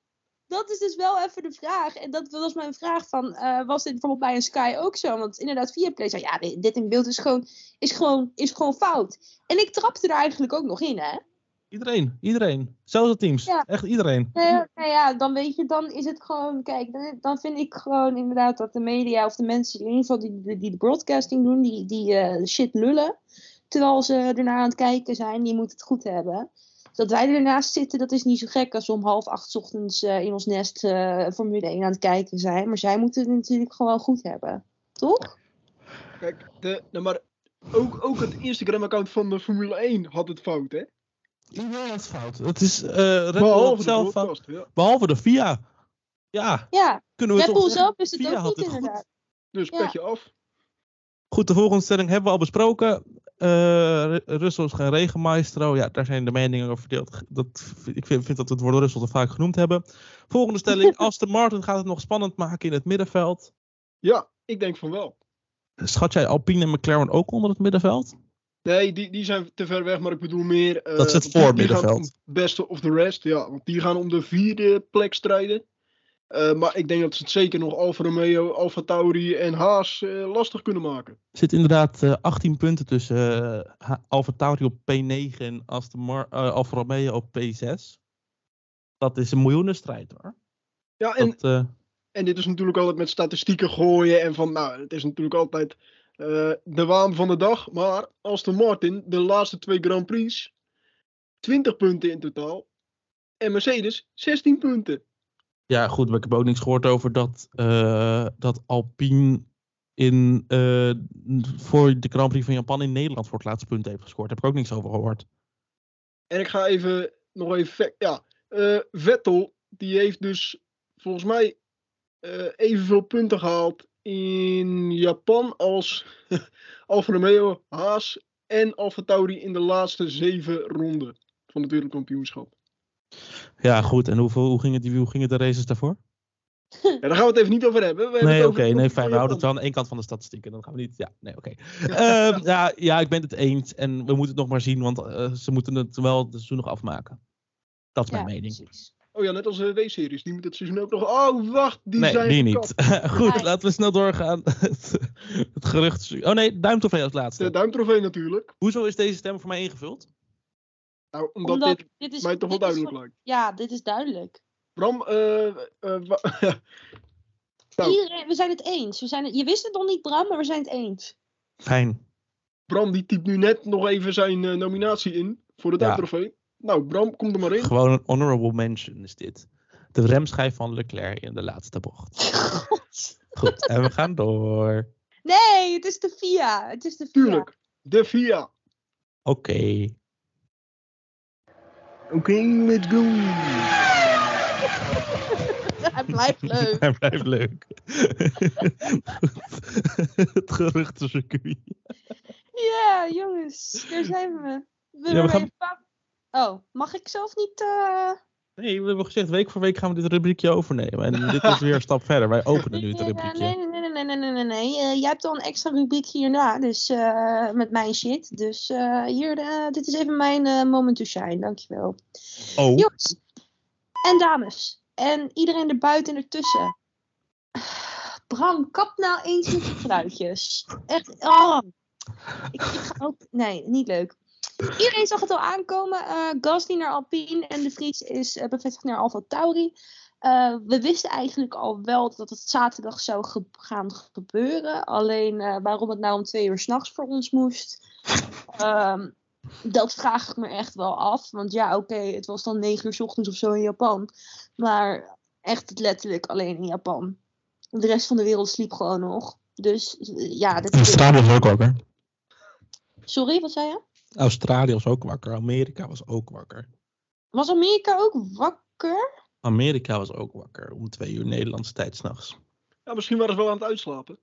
dat is dus wel even de vraag. En dat was mijn vraag van, eh, was dit bijvoorbeeld bij een Sky ook zo? Want inderdaad, Viaplay zei, ja, dit, in beeld is gewoon, is, gewoon, is gewoon fout. En ik trapte er eigenlijk ook nog in, hè. Iedereen, iedereen. Zelfs de teams. Ja. Echt iedereen. Nou ja, nou ja, dan weet je, dan is het gewoon, kijk, dan, dan vind ik gewoon inderdaad dat de media of de mensen die in ieder geval die, die, die de broadcasting doen, die, die eh, shit lullen, terwijl ze ernaar aan het kijken zijn, die moeten het goed hebben. Dat wij ernaast zitten, dat is niet zo gek als we om half acht 's ochtends eh, in ons nest eh, Formule 1 aan het kijken zijn. Maar zij moeten het natuurlijk gewoon goed hebben. Toch? Kijk, de, nou, maar ook, ook het Instagram-account van de Formule 1 had het fout, hè? Iedereen had fout. Het is eh Red Behalve de zelf fout. broadcast, ja. Behalve de FIA. Ja, Ja, kunnen we Red Bull zelf is het ook had niet het goed. inderdaad. Dus Ja. petje af. Goed, de volgende stelling hebben we al besproken. Eh, Ru- Russell is geen regenmaestro. Ja, daar zijn de meningen over verdeeld. Dat, ik vind, vind dat we het woord Russell te vaak genoemd hebben. Volgende stelling. Aston Martin gaat het nog spannend maken in het middenveld. Ja, ik denk van wel. Schat jij Alpine en McLaren ook onder het middenveld? Nee, die, die zijn te ver weg, maar ik bedoel meer... eh, Dat is het gaan voormiddenveld. om Beste of the rest, ja. Want die gaan om de vierde plek strijden. Eh, maar ik denk dat ze het zeker nog Alfa Romeo, Alfa Tauri en Haas eh, lastig kunnen maken. Er zit inderdaad eh, 18 punten tussen eh Alfa Tauri op P9 en Aston Mar eh, Alfa Romeo op P6. Dat is een miljoenenstrijd hoor. Ja, en, Dat, eh, en dit is natuurlijk altijd met statistieken gooien. En van, nou, het is natuurlijk altijd eh, de waan van de dag. Maar Aston Martin, de laatste twee Grand Prix, 20 punten in totaal. En Mercedes, 16 punten. Ja, goed, maar ik heb ook niks gehoord over dat, eh, dat Alpine in, eh, voor de Grand Prix van Japan in Nederland voor het laatste punt heeft gescoord. Daar heb ik ook niks over gehoord. En ik ga even nog even. ve- Ja, eh, Vettel, die heeft dus volgens mij evenveel punten gehaald in Japan als Alfa Romeo, Haas en Alfa Tauri in de laatste zeven ronden van het wereldkampioenschap. Ja, goed. En hoeveel, hoe, gingen die, hoe gingen de races daarvoor? Ja, daar gaan we het even niet over hebben. We hebben Nee, het oké. over- nee, fijn. We houden het wel aan één kant van de statistieken. Dan gaan we niet. Ja, nee, oké. Ehm, ja, ja, ik ben het eens. En we moeten het nog maar zien, want eh, ze moeten het wel het seizoen nog afmaken. Dat is Ja, mijn mening. precies. Oh ja, net als de W-series. Die moeten het seizoen ook nog. Oh, wacht, die nee, zijn die niet. Goed, Nee. laten we snel doorgaan. het, het gerucht. Oh nee, duimtrofee als laatste. De duimtrofee natuurlijk. Hoezo is deze stem voor mij ingevuld? Nou, omdat, Omdat dit dit is, mij toch wel dit is duidelijk lijkt. Ja, dit is duidelijk. Bram, eh, eh, Nou. Iedereen, we zijn het eens. We zijn het, je wist het nog niet, Bram, maar we zijn het eens. Fijn. Bram die typt nu net nog even zijn eh, nominatie in voor de Ja. duimtrofee. Nou, Bram, kom er maar in. Gewoon een honorable mention is dit. De remschijf van Leclerc in de laatste bocht. Goed, en we gaan door. Nee, het is de FIA. Het is de FIA. Tuurlijk. De VIA. Oké. Oké, let's go. Hij blijft leuk. Hij blijft leuk. het geruchtencircuit. Ja, jongens, daar zijn we. we, Ja, we gaan- even- Oh, mag ik zelf niet... eh, Nee, we hebben gezegd, week voor week gaan we dit rubriekje overnemen. En dit is weer een stap verder. Wij openen nu het rubriekje. Nee, nee, nee, nee, nee, nee, nee, nee. Eh, jij hebt al een extra rubriek hierna, dus eh, met mijn shit. Dus eh, hier, dit is even mijn moment to shine, dankjewel. Oh, Jongens en dames en iedereen erbuiten en ertussen. Bram, kap nou eens met die geluidjes. Echt, oh. Ik, ik ga ook, nee, niet leuk. Iedereen zag het al aankomen. eh Gasly naar Alpine en de Vries is eh, bevestigd naar Alfa Tauri. Eh, we wisten eigenlijk al wel dat het zaterdag zou ge- gaan gebeuren. Alleen waarom het nou om twee uur s'nachts voor ons moest. ehm, dat vraag ik me echt wel af. Want ja, oké, het was dan negen uur 's ochtends of zo in Japan. Maar echt letterlijk alleen in Japan. De rest van de wereld sliep gewoon nog. Dus ja, dit Australië was ook wakker. Sorry, wat zei je? Australië was ook wakker. Amerika was ook wakker. Was Amerika ook wakker? Amerika was ook wakker om twee uur Nederlandse tijd s'nachts. Ja, misschien waren ze wel aan het uitslapen.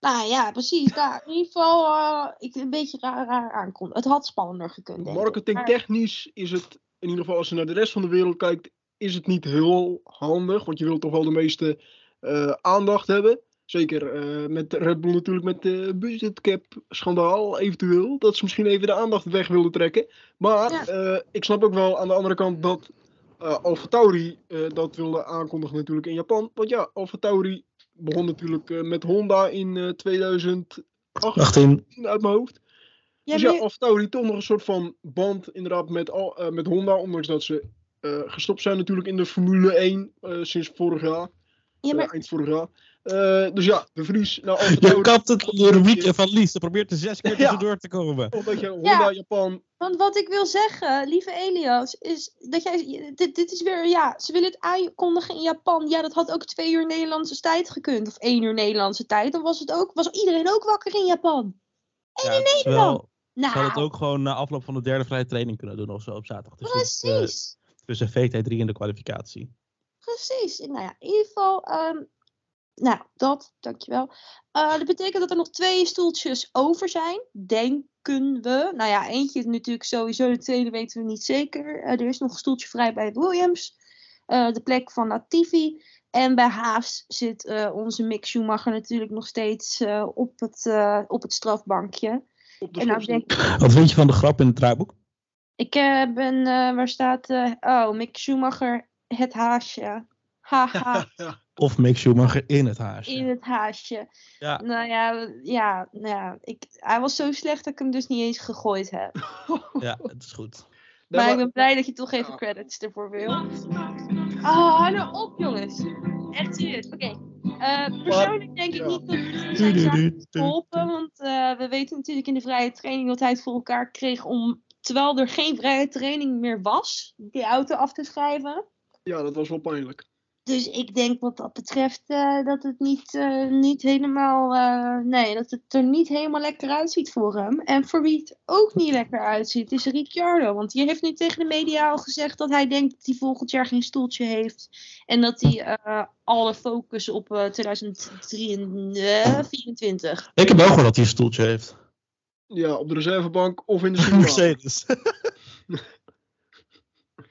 Nou ja, precies. Daar. In ieder geval, eh, ik een beetje raar, raar aankomt. Het had spannender gekund, Marketingtechnisch is het, in ieder geval als je naar de rest van de wereld kijkt, is het niet heel handig. Want je wilt toch wel de meeste eh, aandacht hebben. Zeker eh, met Red Bull natuurlijk met de budgetcap schandaal eventueel. Dat ze misschien even de aandacht weg wilden trekken. Maar Ja. eh, ik snap ook wel aan de andere kant dat eh Alfa Tauri eh, dat wilde aankondigen natuurlijk in Japan. Want ja, Alfa Tauri begon natuurlijk eh, met Honda in eh 2008 18. uit mijn hoofd. Ja, dus ja, je- Alfa Tauri toch nog een soort van band inderdaad met, al, eh, met Honda. Ondanks dat ze eh, gestopt zijn natuurlijk in de Formule 1 eh, sinds vorig jaar. ja, maar eind vorig jaar. Eh, dus ja, de Vries Je kapt het de rubriekje van Lies. Ze probeert er zes keer Ja. tussendoor te komen. Omdat je Honda, Japan. Want wat ik wil zeggen, lieve Elias, is dat jij. Dit, dit is weer. Ja, ze willen het aankondigen in Japan. Ja, dat had ook twee uur Nederlandse tijd gekund. Of één uur Nederlandse tijd. Dan was, het ook, was iedereen ook wakker in Japan. Ja, het is wel, Nou, zou het ook gewoon na afloop van de derde vrije training kunnen doen of zo op zaterdag. Dus dit, eh, precies. tussen VT3 en de kwalificatie. Precies. Nou ja, in ieder geval. ehm, nou, dat, dankjewel. Eh dat betekent dat er nog twee stoeltjes over zijn, denk denken we. Nou ja, eentje is natuurlijk sowieso, de tweede weten we niet zeker. Eh, er is nog een stoeltje vrij bij Williams. Eh, de plek van Latifi. En bij Haas zit eh, onze Mick Schumacher natuurlijk nog steeds eh, op, het, eh, op het strafbankje. Op En nou denk Wat vind je van de grap in het draaiboek? ik ben, waar staat, eh, oh, Mick Schumacher, het haasje. Haha, Of Mick Schumacher in het haasje. in het haasje. Ja. Nou ja, ja, nou ja ik, hij was zo slecht dat ik hem dus niet eens gegooid heb. Ja, het is goed. Maar ik maar- ben blij dat je toch even credits ervoor wil. Oh, hou nou op jongens. Echt serieus. Oké. Eh, persoonlijk denk ik niet dat het zijn heeft geholpen. Want eh, we weten natuurlijk in de vrije training dat hij het voor elkaar kreeg om, terwijl er geen vrije training meer was, die auto af te schrijven. ja, dat was wel pijnlijk. Dus ik denk wat dat betreft eh, dat het niet, eh, niet helemaal. eh, nee, dat het er niet helemaal lekker uitziet voor hem. En voor wie het ook niet lekker uitziet, is Ricciardo. Want die heeft nu tegen de media al gezegd dat hij denkt dat hij volgend jaar geen stoeltje heeft. En dat hij eh, alle focus op eh 2024. Ik heb wel gehoord dat hij een stoeltje heeft. Ja, op de reservebank of in de. Mercedes.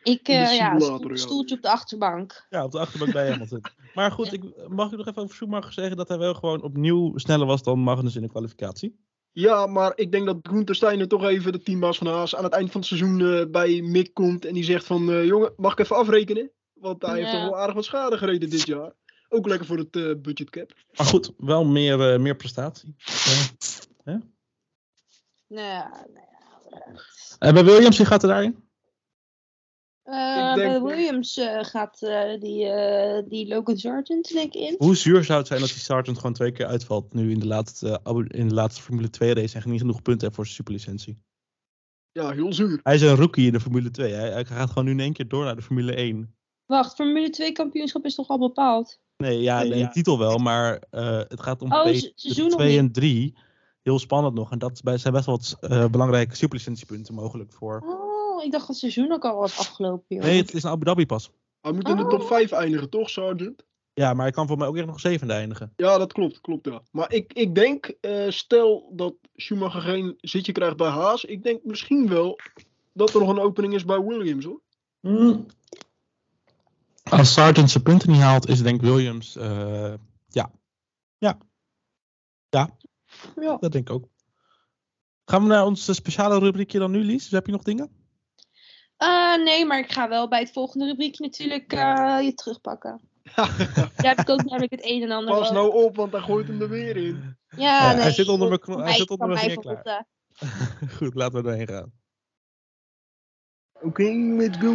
Ik, eh ja, stoeltje op de achterbank. ja, op de achterbank bij Hamilton. Maar goed, ik, mag ik nog even over Schumacher zeggen dat hij wel gewoon opnieuw sneller was dan Magnus in de kwalificatie? Ja, maar ik denk dat Gunther Steiner toch even de teambaas van Haas aan het eind van het seizoen eh, bij Mick komt. En die zegt van, eh, jongen, mag ik even afrekenen? Want hij heeft toch wel aardig wat schade gereden dit jaar. Ook lekker voor het eh budgetcap. Maar goed, wel meer, eh, meer prestatie. Eh, Nou ja, nou ja. En bij Williams, wie gaat er daarin? Eh, denk- Williams eh, gaat eh, die, eh, die Logan Sargent denk ik in. Hoe zuur zou het zijn als die Sargent gewoon twee keer uitvalt nu in de laatste, in de laatste Formule 2 race en niet genoeg punten heeft voor zijn superlicentie? Ja, heel zuur. Hij is een rookie in de Formule 2. Hij, hij gaat gewoon nu in één keer door naar de Formule 1. Wacht, Formule 2 kampioenschap is toch al bepaald? Nee, ja, ja. titel wel, maar eh, het gaat om Oh, se- seizoen nog 2 niet. en 3. Heel spannend nog. En dat bij- zijn best wel wat eh, belangrijke superlicentiepunten mogelijk voor. Oh, ik dacht dat het seizoen ook al was afgelopen. Joh. Nee, het is een Abu Dhabi pas. Hij moet in de Oh. top 5 eindigen, toch, Sargent? Ja, maar hij kan voor mij ook echt nog zevende eindigen. Ja, dat klopt, klopt ja. Maar ik, ik denk, eh, stel dat Schumacher geen zitje krijgt bij Haas, ik denk misschien wel dat er nog een opening is bij Williams hoor. Als Sargent zijn punten niet haalt, is denk Williams. eh, ja. ja. Ja, Ja. dat denk ik ook. Gaan we naar ons speciale rubriekje dan nu, Lies? Dus heb je nog dingen? Eh, nee, maar ik ga wel bij het volgende rubriekje natuurlijk eh, je terugpakken. Daar heb ik ook namelijk het een en ander Pas nou op, want hij gooit hem er weer in. Ja, Ja, nee, hij zit onder mijn kno- hij zit onder mijn verrotten. Goed, laten we erheen gaan. Oké, let's go.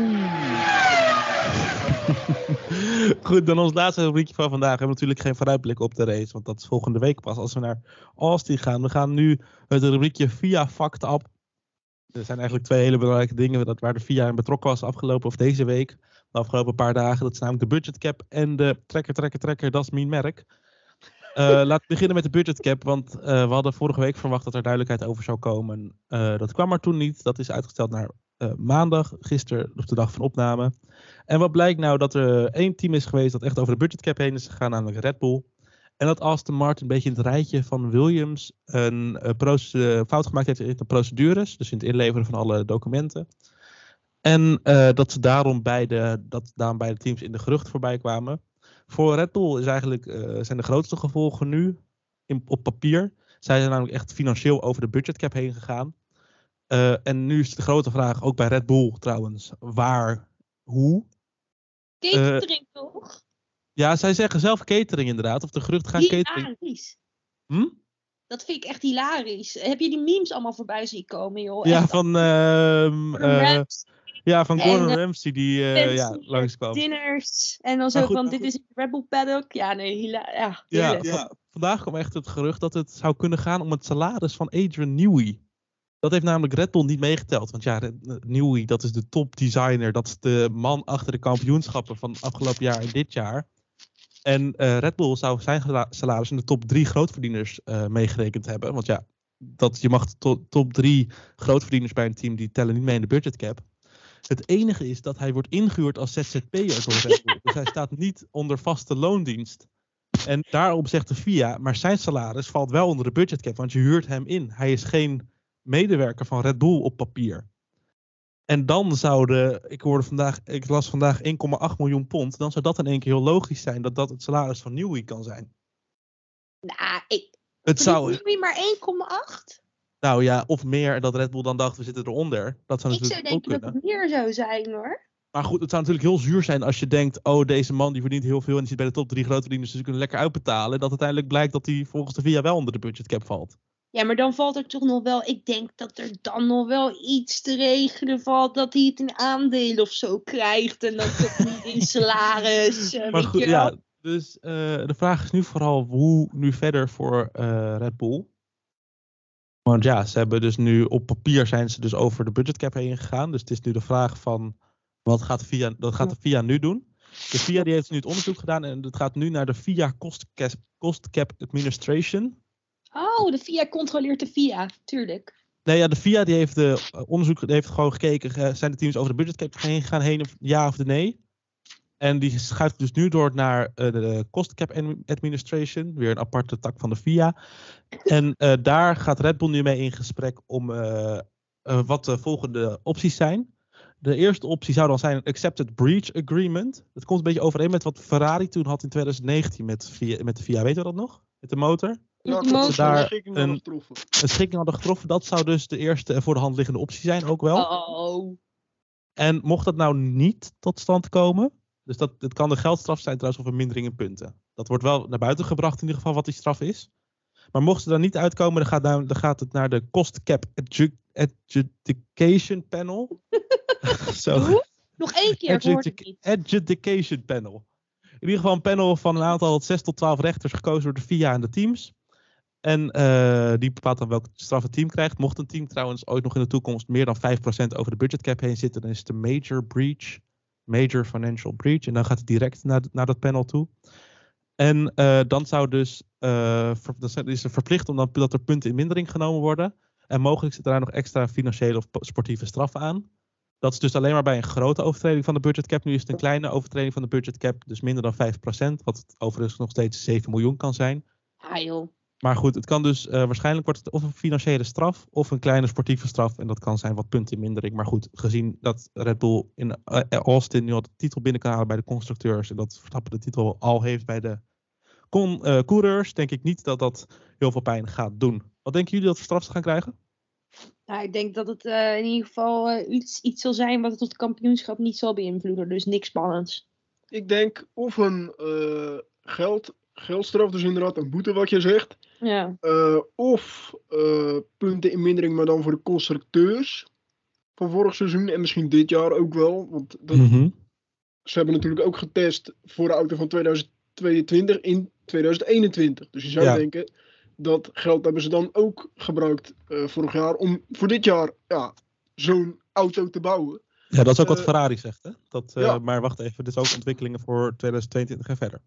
Goed, dan ons laatste rubriekje van vandaag. We hebben natuurlijk geen vooruitblik op de race, want dat is volgende week pas als we naar Austin gaan. We gaan nu het rubriekje via Fact Up. Er zijn eigenlijk twee hele belangrijke dingen dat, waar de VIA in betrokken was afgelopen of deze week. De afgelopen paar dagen. Dat is namelijk de budget cap en de trekker, trekker, trekker. Dat is mijn merk. Eh, laten we beginnen met de budget cap, want eh, we hadden vorige week verwacht dat er duidelijkheid over zou komen. Eh, dat kwam er toen niet. Dat is uitgesteld naar maandag, gisteren op de dag van opname. En wat blijkt nou dat er één team is geweest dat echt over de budgetcap heen is gegaan, namelijk Red Bull. En dat Aston Martin een beetje in het rijtje van Williams een eh, eh, fout gemaakt heeft in de procedures, dus in het inleveren van alle documenten. En eh, dat ze daarom beide, dat daarom beide teams in de gerucht voorbij kwamen. Voor Red Bull is eigenlijk, eh, zijn de grootste gevolgen nu in, op papier. Zij zijn namelijk echt financieel over de budgetcap heen gegaan. En nu is de grote vraag, ook bij Red Bull trouwens, waar, hoe? Catering toch? Ja, zij zeggen zelf catering inderdaad. Of de geruchten gaan catering. Hilarisch. Hm? Dat vind ik echt hilarisch. Heb je die memes allemaal voorbij zien komen, joh? Ja, Echt, van, Ramsay, ja, van En, Gordon eh, Ramsay die eh ja, langskwam. dinners. En dan zo goed, van, dit is het Red Bull paddock. Ja, nee, ja, Ja, van- vandaag kwam echt het gerucht dat het zou kunnen gaan om het salaris van Adrian Newey. Dat heeft namelijk Red Bull niet meegeteld. Want ja, Newey, dat is de top designer. Dat is de man achter de kampioenschappen van afgelopen jaar en dit jaar. En eh, Red Bull zou zijn salaris in de top drie grootverdieners eh, meegerekend hebben. Want ja, dat, je mag top drie grootverdieners bij een team, die tellen niet mee in de budgetcap. Het enige is dat hij wordt ingehuurd als ZZP'er door. Dus hij staat niet onder vaste loondienst. En daarop zegt de FIA, maar zijn salaris valt wel onder de budgetcap, want je huurt hem in. Hij is geen medewerker van Red Bull op papier. En dan zouden, ik hoorde vandaag, ik las vandaag 1,8 miljoen pond. Dan zou dat in één keer heel logisch zijn dat dat het salaris van Newey kan zijn. Nou, ik. Het zou, Verdient maar 1,8? nou ja, of meer dat Red Bull dan dacht we zitten eronder. Dat zou Ik zou natuurlijk denken dat het meer zou zijn hoor. Maar goed, het zou natuurlijk heel zuur zijn als je denkt, oh deze man die verdient heel veel en die zit bij de top drie grote verdieners, dus ze kunnen lekker uitbetalen. Dat uiteindelijk blijkt dat hij volgens de VIA wel onder de budgetcap valt. Ja, maar dan valt er toch nog wel. Ik denk dat er dan nog wel iets te regelen valt. Dat hij het in aandelen of zo krijgt. En dan toch niet in salaris. eh, Maar goed, ja. Dus eh, de vraag is nu vooral hoe nu verder voor eh, Red Bull. Want ja, ze hebben dus nu op papier zijn ze dus over de budgetcap heen gegaan. Dus het is nu de vraag van wat gaat de VIA, wat gaat de VIA nu doen? De VIA die heeft nu het onderzoek gedaan en het gaat nu naar de VIA Cost Cap, Cost Cap Administration. Oh, de VIA controleert de VIA. Tuurlijk. Nee, ja, de VIA die heeft de onderzoek die heeft gewoon gekeken, eh, zijn de teams over de budgetcap heen gegaan, heen of ja of de nee? En die schuift dus nu door naar eh, de Cost Cap Admi- Administration, weer een aparte tak van de VIA. En eh, daar gaat Red Bull nu mee in gesprek om wat de volgende opties zijn. De eerste optie zou dan zijn een Accepted Breach Agreement. Dat komt een beetje overeen met wat Ferrari toen had in 2019 met, VIA, met de VIA. Weet je dat nog? Met de motor? Klopt, ze daar een- schikking hadden getroffen. Dat zou dus de eerste en voor de hand liggende optie zijn ook wel. Oh. En mocht dat nou niet tot stand komen, dus dat, het kan de geldstraf zijn trouwens of een mindering in punten. Dat wordt wel naar buiten gebracht in ieder geval wat die straf is. Maar mocht ze daar niet uitkomen, dan gaat, dan gaat het naar de Cost Cap Adju- Adjudication Panel. Zo. Nog één keer, ik hoorde het Adjudic- niet. Adjudication Panel. In ieder geval een panel van een aantal 6 tot 12 rechters gekozen door de FIA en de teams. En eh, die bepaalt dan welke straf het team krijgt. Mocht een team trouwens ooit nog in de toekomst meer dan 5% over de budgetcap heen zitten, dan is het een major breach. Major financial breach. En dan gaat het direct naar, naar dat panel toe. En eh, dan zou dus, eh, ver- dan is er verplicht om dan, dat er punten in mindering genomen worden. En mogelijk zitten daar nog extra financiële of po- sportieve straffen aan. Dat is dus alleen maar bij een grote overtreding van de budgetcap. Nu is het een kleine overtreding van de budgetcap, dus minder dan 5%. Wat overigens nog steeds 7 miljoen kan zijn. Ah joh. Maar goed, het kan dus eh, waarschijnlijk wordt het of een financiële straf of een kleine sportieve straf. En dat kan zijn wat punten in mindering. Maar goed, gezien dat Red Bull in eh, Austin nu al de titel binnen kan halen bij de constructeurs. En dat Verstappen de titel al heeft bij de con, eh, coureurs, denk ik niet dat dat heel veel pijn gaat doen. Wat denken jullie dat we straf gaan krijgen? Nou, ik denk dat het eh, in ieder geval iets, iets zal zijn wat het tot het kampioenschap niet zal beïnvloeden. Dus niks spannends. Ik denk of een eh, geld, geldstraf, dus inderdaad een boete wat je zegt. Ja. eh, of eh, punten in mindering, maar dan voor de constructeurs van vorig seizoen. En misschien dit jaar ook wel. Want dat, Mhm. ze hebben natuurlijk ook getest voor de auto van 2022 in 2021. Dus je zou Ja. denken, dat geld hebben ze dan ook gebruikt eh, vorig jaar om voor dit jaar ja, zo'n auto te bouwen. Ja, dat is ook wat Ferrari zegt. Hè? Dat, eh, ja. Maar wacht even, dit is ook ontwikkelingen voor 2022 en verder.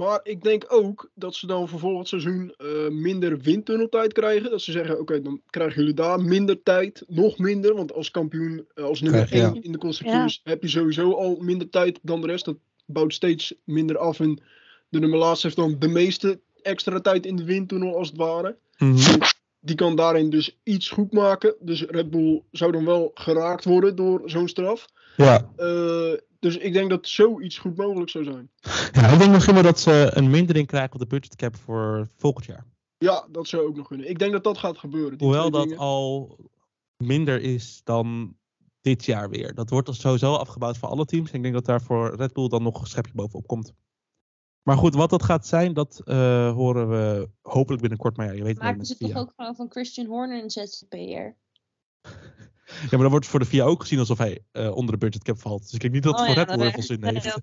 Maar ik denk ook dat ze dan voor volgend seizoen eh, minder windtunneltijd krijgen. Dat ze zeggen, oké, dan krijgen jullie daar minder tijd, nog minder. Want als kampioen, eh, als nummer Krijg je, 1 in de constructeurs, heb je sowieso al minder tijd dan de rest. Dat bouwt steeds minder af. En de nummer laatste heeft dan de meeste extra tijd in de windtunnel, als het ware. Die kan daarin dus iets goed maken. Dus Red Bull zou dan wel geraakt worden door zo'n straf. Ja. Eh, dus ik denk dat zoiets goed mogelijk zou zijn. ja, ik denk misschien wel dat ze een mindering krijgen op de budgetcap voor volgend jaar. Ja, dat zou ook nog kunnen. Ik denk dat dat gaat gebeuren. Hoewel dat dingen. al minder is dan dit jaar weer. Dat wordt dus sowieso afgebouwd voor alle teams. Ik denk dat daar voor Red Bull dan nog een schepje bovenop komt. Maar goed, wat dat gaat zijn, dat eh, horen we hopelijk binnenkort. Maar ja, je weet het met ze toch ook gewoon van Christian Horner een ZZP'er? Ja, maar dan wordt het voor de VIA ook gezien alsof hij eh, onder de budgetcap valt. Dus ik denk niet dat het Oh voor ja, Red Bull heel veel zin heeft.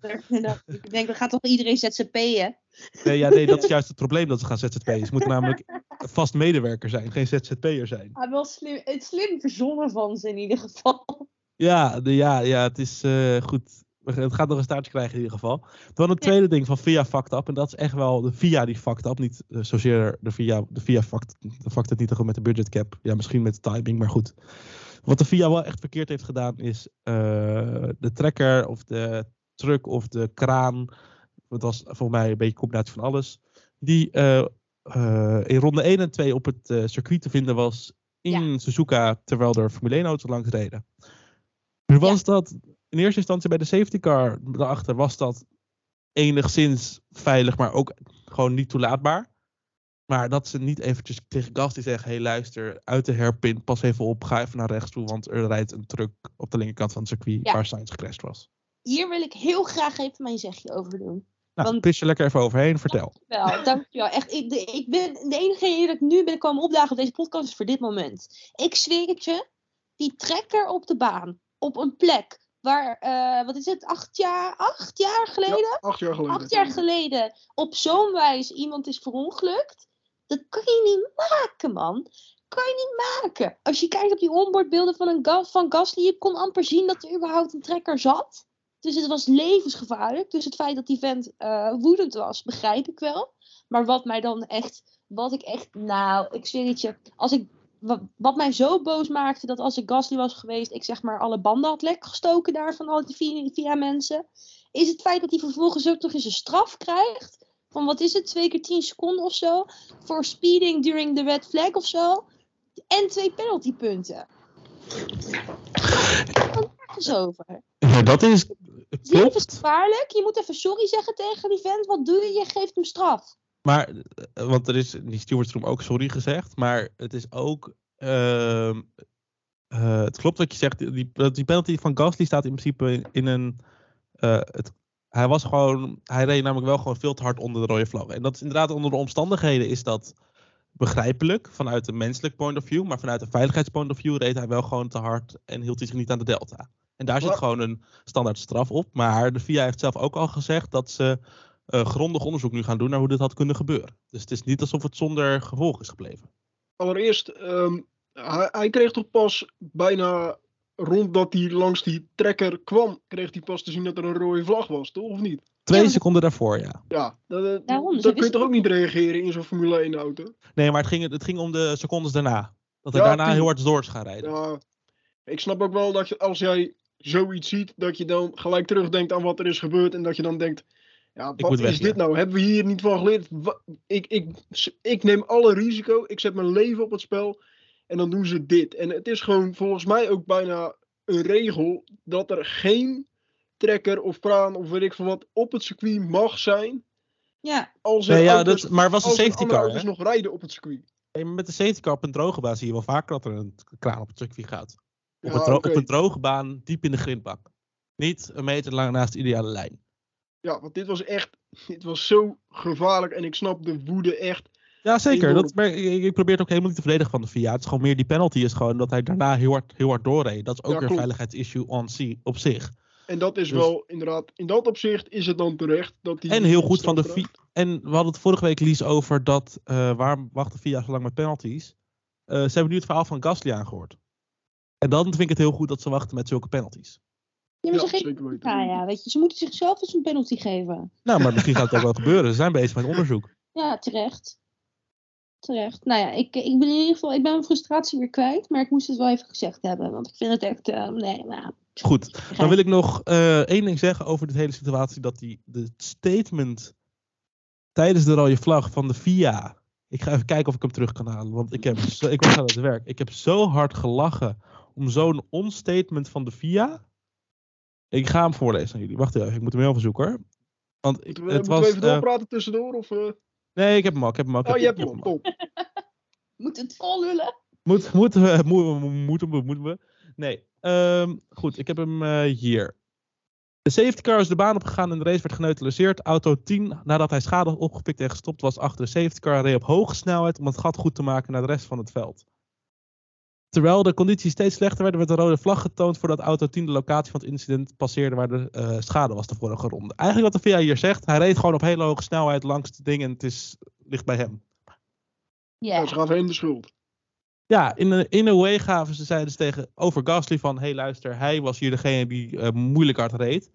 Ik denk, dat gaat toch iedereen ZZP'en? Nee, ja, nee, dat is juist het probleem dat ze gaan ZZP'en. Ze moeten namelijk vast medewerker zijn, geen ZZP'er zijn. Ah, wel slim, het slim verzonnen van ze in ieder geval. Ja, de, ja, ja het is eh, goed. Het gaat nog een staartje krijgen in ieder geval. Dan een tweede ding van VIA fucked up. En dat is echt wel de VIA die fucked up. Niet eh, zozeer de VIA. De VIA fucked, de fucked het niet te goed met de budget cap. Ja, misschien met de timing, maar goed. Wat de VIA wel echt verkeerd heeft gedaan is eh, de trekker of de truck of de kraan. Het was volgens mij een beetje een combinatie van alles. Die eh, in ronde 1 en 2 op het circuit te vinden was in Suzuka terwijl er Formule 1 auto's langs reden. Nu was dat in eerste instantie bij de safety car daarachter was dat enigszins veilig, maar ook gewoon niet toelaatbaar. Maar dat ze niet eventjes tegen Gasly zeggen: hey, luister, uit de herpin, pas even op, ga even naar rechts toe, want er rijdt een truck op de linkerkant van het circuit Ja. waar Sainz gecrashed was. Hier wil ik heel graag even mijn zegje over doen. Nou, Want- pis je lekker even overheen, vertel. Wel, dankjewel. Echt, ik, de, ik ben de enige reden dat ik nu ben komen opdagen op deze podcast is voor dit moment. Ik zweer het je, die trekker op de baan, op een plek waar, eh, wat is het, acht jaar, acht jaar geleden? Ja, acht jaar geleden. acht jaar geleden op zo'n wijze iemand is verongelukt. Dat kan je niet maken, man. Kan je niet maken. Als je kijkt op die onboardbeelden van, een Ga- van Gasly, je kon amper zien dat er überhaupt een trekker zat. Dus het was levensgevaarlijk. Dus het feit dat die vent eh, woedend was, begrijp ik wel. Maar wat mij dan echt, wat ik echt, nou, ik zweer het je, als ik, wat, wat mij zo boos maakte, dat als ik Gasly was geweest, ik zeg maar alle banden had lek gestoken daar van al die via, via mensen is het feit dat hij vervolgens ook nog eens een straf krijgt. Van wat is het, twee keer tien seconden of zo. Voor speeding during the red flag of zo. En twee penaltypunten. Wat is over? Ja, dat is. Klopt. Levensgevaarlijk. Je moet even sorry zeggen tegen die vent. Wat doe je? Je geeft hem straf. Maar, eh, want er is in die stewardsroom ook sorry gezegd, maar het is ook. ehm, eh, het klopt wat je zegt, die, die penalty van Gasly staat in principe in, in een. eh, het, hij was gewoon. Hij reed namelijk wel gewoon veel te hard onder de rode vlag. En dat is inderdaad onder de omstandigheden is dat begrijpelijk vanuit een menselijk point of view, maar vanuit een veiligheidspoint of view reed hij wel gewoon te hard en hield hij zich niet aan de delta. En daar zit gewoon een standaard straf op. Maar de FIA heeft zelf ook al gezegd dat ze eh, grondig onderzoek nu gaan doen naar hoe dit had kunnen gebeuren. Dus het is niet alsof het zonder gevolg is gebleven. Allereerst, ehm, hij, hij kreeg toch pas bijna rond dat hij langs die trekker kwam, kreeg hij pas te zien dat er een rode vlag was, toch? Of niet? Twee seconden daarvoor, ja. Ja, dat, dat, Daarom, ze dat kun je toch ook niet reageren in zo'n Formule 1 auto? Nee, maar het ging, het ging om de secondes daarna. Dat hij Ja, daarna heel hard door is gaan rijden. Ja, ik snap ook wel dat je, als jij zoiets ziet, dat je dan gelijk terugdenkt aan wat er is gebeurd en dat je dan denkt, ja, wat is dit nou? Hebben we hier niet van geleerd? Ik, ik, ik neem alle risico, ik zet mijn leven op het spel en dan doen ze dit. En het is gewoon volgens mij ook bijna een regel dat er geen trekker of kraan of weet ik veel wat op het circuit mag zijn Ja, als er Nee, ja, auto's, dat, maar was een als safety car. auto's Hè? nog rijden op het circuit. Maar met de safety car op een droge baan zie je wel vaker dat er een kraan op het circuit gaat. Op, Ja, een, op een droge baan, diep in de grindbak. Niet een meter lang naast de ideale lijn. Ja, want dit was echt, dit was zo gevaarlijk en ik snap de woede echt. Ja, zeker. Dat, maar ik, ik probeer het ook helemaal niet te verdedigen van de VIA. Het is gewoon meer die penalty is gewoon dat hij daarna heel hard, heel hard doorreed. Dat is ook Ja, weer een veiligheidsissue on op zich. En dat is Dus- wel inderdaad, in dat opzicht is het dan terecht dat die. En heel goed van de VIA. En we hadden het vorige week, Lies, over dat. eh waarom wacht de VIA zo lang met penalties? Eh, ze hebben nu het verhaal van Gasly aangehoord. En dan vind ik het heel goed dat ze wachten met zulke penalties. Ja maar Ja, ze geven zeker weten. ja, weet je, ze moeten zichzelf eens een penalty geven. Nou, maar misschien gaat het ook wel gebeuren. Ze zijn bezig met onderzoek. Ja, terecht. Terecht. Nou ja, ik, ik ben in ieder geval, ik ben mijn frustratie weer kwijt, maar ik moest het wel even gezegd hebben, want ik vind het echt, eh, nee, nou, Goed, dan wil ik nog eh, één ding zeggen over de hele situatie. Dat die, de statement tijdens de rode vlag van de VIA. Ik ga even kijken of ik hem terug kan halen. Want ik, heb zo, ik was aan het werk. Ik heb zo hard gelachen om zo'n onstatement van de VIA. Ik ga hem voorlezen aan jullie. Wacht even, ik moet hem heel even zoeken hoor. Want ik, we, het moeten was. we even eh, doorpraten tussendoor? Of, eh? nee, ik heb hem al. Ik heb hem al. ik Oh, heb- je hebt hem al. moet het vol lullen? Moet, moeten we, moeten, moeten we, moeten we. Nee, ehm, goed, ik heb hem eh, hier. De safety car is de baan opgegaan en de race werd geneutraliseerd. Auto 10, nadat hij schade had opgepikt en gestopt was achter de safety car, reed op hoge snelheid om het gat goed te maken naar de rest van het veld. Terwijl de condities steeds slechter werden, werd een rode vlag getoond voordat auto 10 de locatie van het incident passeerde waar de eh, schade was de vorige ronde. Eigenlijk wat de VIA hier zegt, hij reed gewoon op hele hoge snelheid langs het ding en het is, ligt bij hem. Ja. Ja, ze gaven hem de schuld. Ja, in een, in een way gaven ze, zeiden ze tegen over Gasly van... hé hey, luister, hij was hier degene die eh, moeilijk hard reed.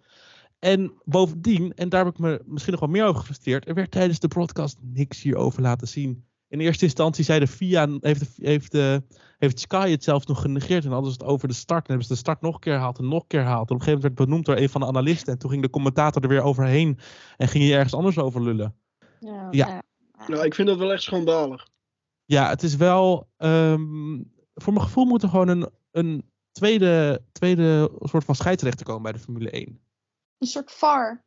En bovendien, en daar heb ik me misschien nog wel meer over gefrustreerd... er werd tijdens de broadcast niks hierover laten zien. In eerste instantie zei de FIA, heeft, de, heeft, de, heeft Sky het zelfs nog genegeerd... en hadden ze het over de start. En hebben ze de start nog een keer herhaald en nog een keer herhaald. En op een gegeven moment werd het benoemd door een van de analisten... en toen ging de commentator er weer overheen... en ging hij ergens anders over lullen. Ja. Ja. ja. Nou, ik vind dat wel echt schandalig. Ja, het is wel. ehm, voor mijn gevoel moet er gewoon een, een tweede, tweede soort van scheidsrechter komen bij de Formule 1. Een soort VAR.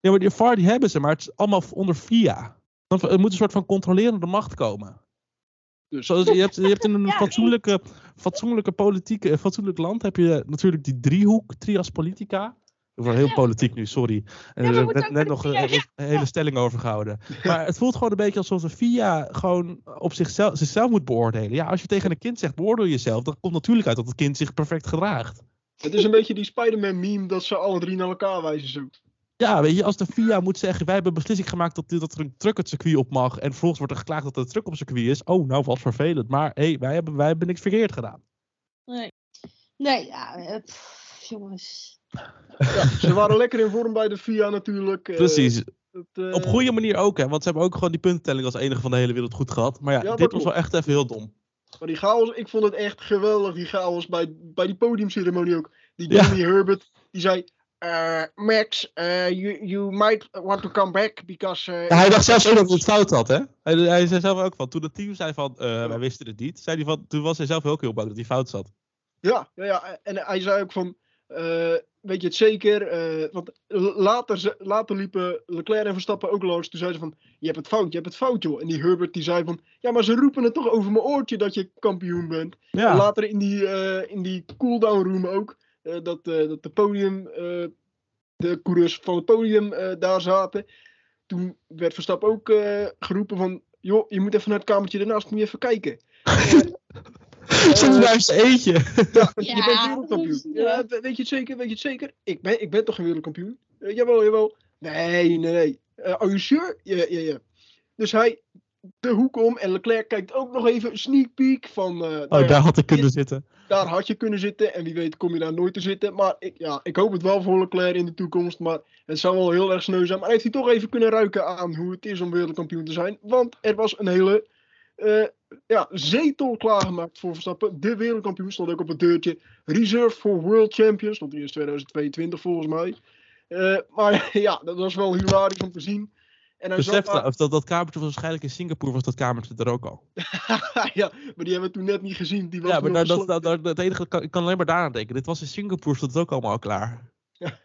Ja, maar die VAR die hebben ze, maar het is allemaal onder FIA. Dan- Er moet een soort van controlerende macht komen. Dus Zoals je hebt, je hebt in een Ja, fatsoenlijke, fatsoenlijke politieke, een fatsoenlijk land heb je natuurlijk die driehoek, trias politica. Ik word heel politiek nu, sorry. En Ja, er is moeten net, nog een, politiek, een hele stelling over gehouden. Maar het voelt gewoon een beetje alsof de FIA gewoon op zichzelf, zichzelf moet beoordelen. Ja, als je tegen een kind zegt, beoordeel jezelf, dan komt natuurlijk uit dat het kind zich perfect gedraagt. het is een beetje die Spider-Man meme dat ze alle drie naar elkaar wijzen zo. Ja, weet je, als de FIA moet zeggen, wij hebben beslissing gemaakt dat, dat er een truck het circuit op mag. En vervolgens wordt er geklaagd dat er een truck op het circuit is. Oh, nou wat vervelend. Maar hé, hey, wij, hebben, wij hebben niks verkeerd gedaan. Nee. Nee, ja, eh, pff, jongens. Ja, ze waren lekker in vorm bij de FIA natuurlijk. eh, Precies. het, eh, Op goede manier ook, hè. Want ze hebben ook gewoon die puntentelling als enige van de hele wereld goed gehad. Maar ja, dit was klopt. wel echt even heel dom. Maar die chaos, ik vond het echt geweldig, die chaos bij, bij die podiumceremonie ook. Die Ja. Danny Herbert, die zei... eh, Max, eh, you, you might want to come back because... eh, Ja, hij dacht zelfs ook dat hij het fout had, hè. Hij, hij zei zelf ook van, toen het team zei van, wij wisten het niet. Zei hij van, toen was hij zelf ook heel bang dat hij fout zat. Ja, ja, ja, en hij zei ook van, weet je het zeker? Want later, later liepen Leclerc en Verstappen ook langs. Toen zei ze van, je hebt het fout, je hebt het fout joh. En die Herbert die zei van, ja maar ze roepen het toch over mijn oortje dat je kampioen bent. En later in die, in die cooldown room ook, dat, eh, dat de podium, eh, de coureurs van het podium eh, daar zaten. Toen werd Verstappen ook eh, geroepen van, joh, je moet even naar het kamertje daarnaast, moet je even kijken. soms blijft ze eentje. Ja, je Ja, bent wereldkampioen. ja. Ja, we- weet je het zeker? Weet je het zeker? Ik ben, ik ben toch geen wereldkampioen? Eh, jawel, jawel. Nee, nee, nee. Eh, are you sure? Ja, ja, ja. Dus hij de hoek om en Leclerc kijkt ook nog even een sneak peek van... eh, Oh, daar had ik kunnen zitten. daar had je kunnen zitten en wie weet kom je daar nooit te zitten. Maar ik, ja, ik hoop het wel voor Leclerc in de toekomst. Maar het zou wel heel erg sneu zijn. Maar heeft hij toch even kunnen ruiken aan hoe het is om wereldkampioen te zijn. Want er was een hele eh, ja, zetel klaargemaakt voor Verstappen. De wereldkampioen stond ook op het deurtje. Reserved for World Champion. Stond hier in 2022 volgens mij. Eh, maar ja, dat was wel hilarisch om te zien. En Besef of dat, dat kamertje was waarschijnlijk in Singapore, was dat kamertje er ook al. ja, maar die hebben we toen net niet gezien. Die was Ja, maar dat, dat, dat, het enige, kan- ik kan alleen maar daaraan denken. Dit was in Singapore, stond het ook allemaal al klaar.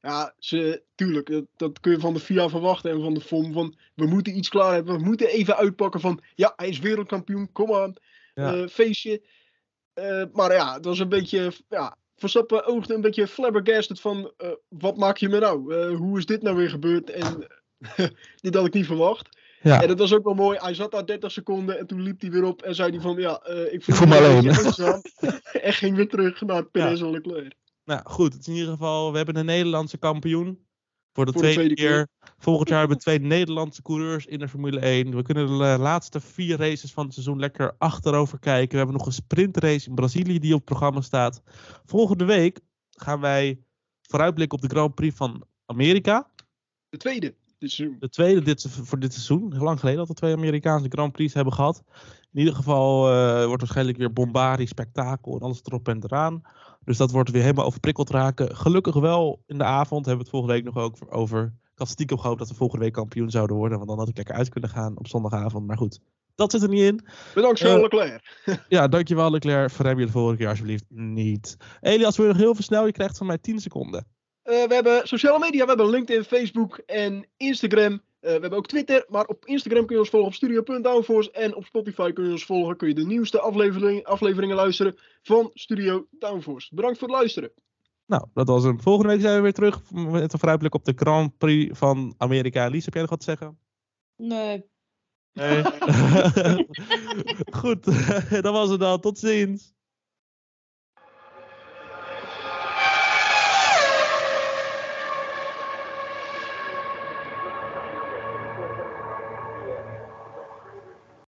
Ja, ze, tuurlijk, dat, dat kun je van de FIA verwachten en van de FOM. Van, we moeten iets klaar hebben, we moeten even uitpakken van, ja, hij is wereldkampioen, kom aan, Ja. eh, feestje. Eh, maar ja, het was een beetje, ja, Verstappen oogde een beetje flabbergasted van, eh, wat maak je me nou? Hoe is dit nou weer gebeurd? En dit had ik niet verwacht. Ja. En dat was ook wel mooi, hij zat daar 30 seconden en toen liep hij weer op en zei hij van, ja, eh, ik voel, voel me een alone. beetje eenzaam. en ging weer terug naar Perez en Leclerc. Nou goed, het is in ieder geval, we hebben een Nederlandse kampioen. Voor de, Voor de tweede, tweede keer. Volgend jaar hebben we twee Nederlandse coureurs in de Formule 1. We kunnen de laatste vier races van het seizoen lekker achterover kijken. We hebben nog een sprintrace in Brazilië die op het programma staat. Volgende week gaan wij vooruitblikken op de Grand Prix van Amerika. De tweede. Dit seizoen. De tweede dit, voor dit seizoen. Heel lang geleden dat we twee Amerikaanse Grand Prix hebben gehad. In ieder geval eh, wordt waarschijnlijk weer bombardie, spektakel en alles erop en eraan. Dus dat wordt weer helemaal overprikkeld raken. Gelukkig wel in de avond hebben we het volgende week nog ook over. Ik had stiekem gehoopt dat we volgende week kampioen zouden worden. Want dan had ik lekker uit kunnen gaan op zondagavond. Maar goed, dat zit er niet in. Bedankt Charles Eh, Leclerc. Ja, dankjewel Leclerc. Verrem je de volgende keer alsjeblieft niet. Elias, wil je nog heel veel snel? Je krijgt van mij 10 seconden. Eh, we hebben sociale media, we hebben LinkedIn, Facebook en Instagram. Eh, we hebben ook Twitter, maar op Instagram kun je ons volgen op studio.downforce. En op Spotify kun je ons volgen, kun je de nieuwste aflevering, afleveringen luisteren van Studio Downforce. Bedankt voor het luisteren. Nou, dat was hem. Volgende week zijn we weer terug met een vooruitblik op de Grand Prix van Amerika. Lies, heb jij nog wat te zeggen? Nee. Nee. Goed, dat was het dan. Tot ziens.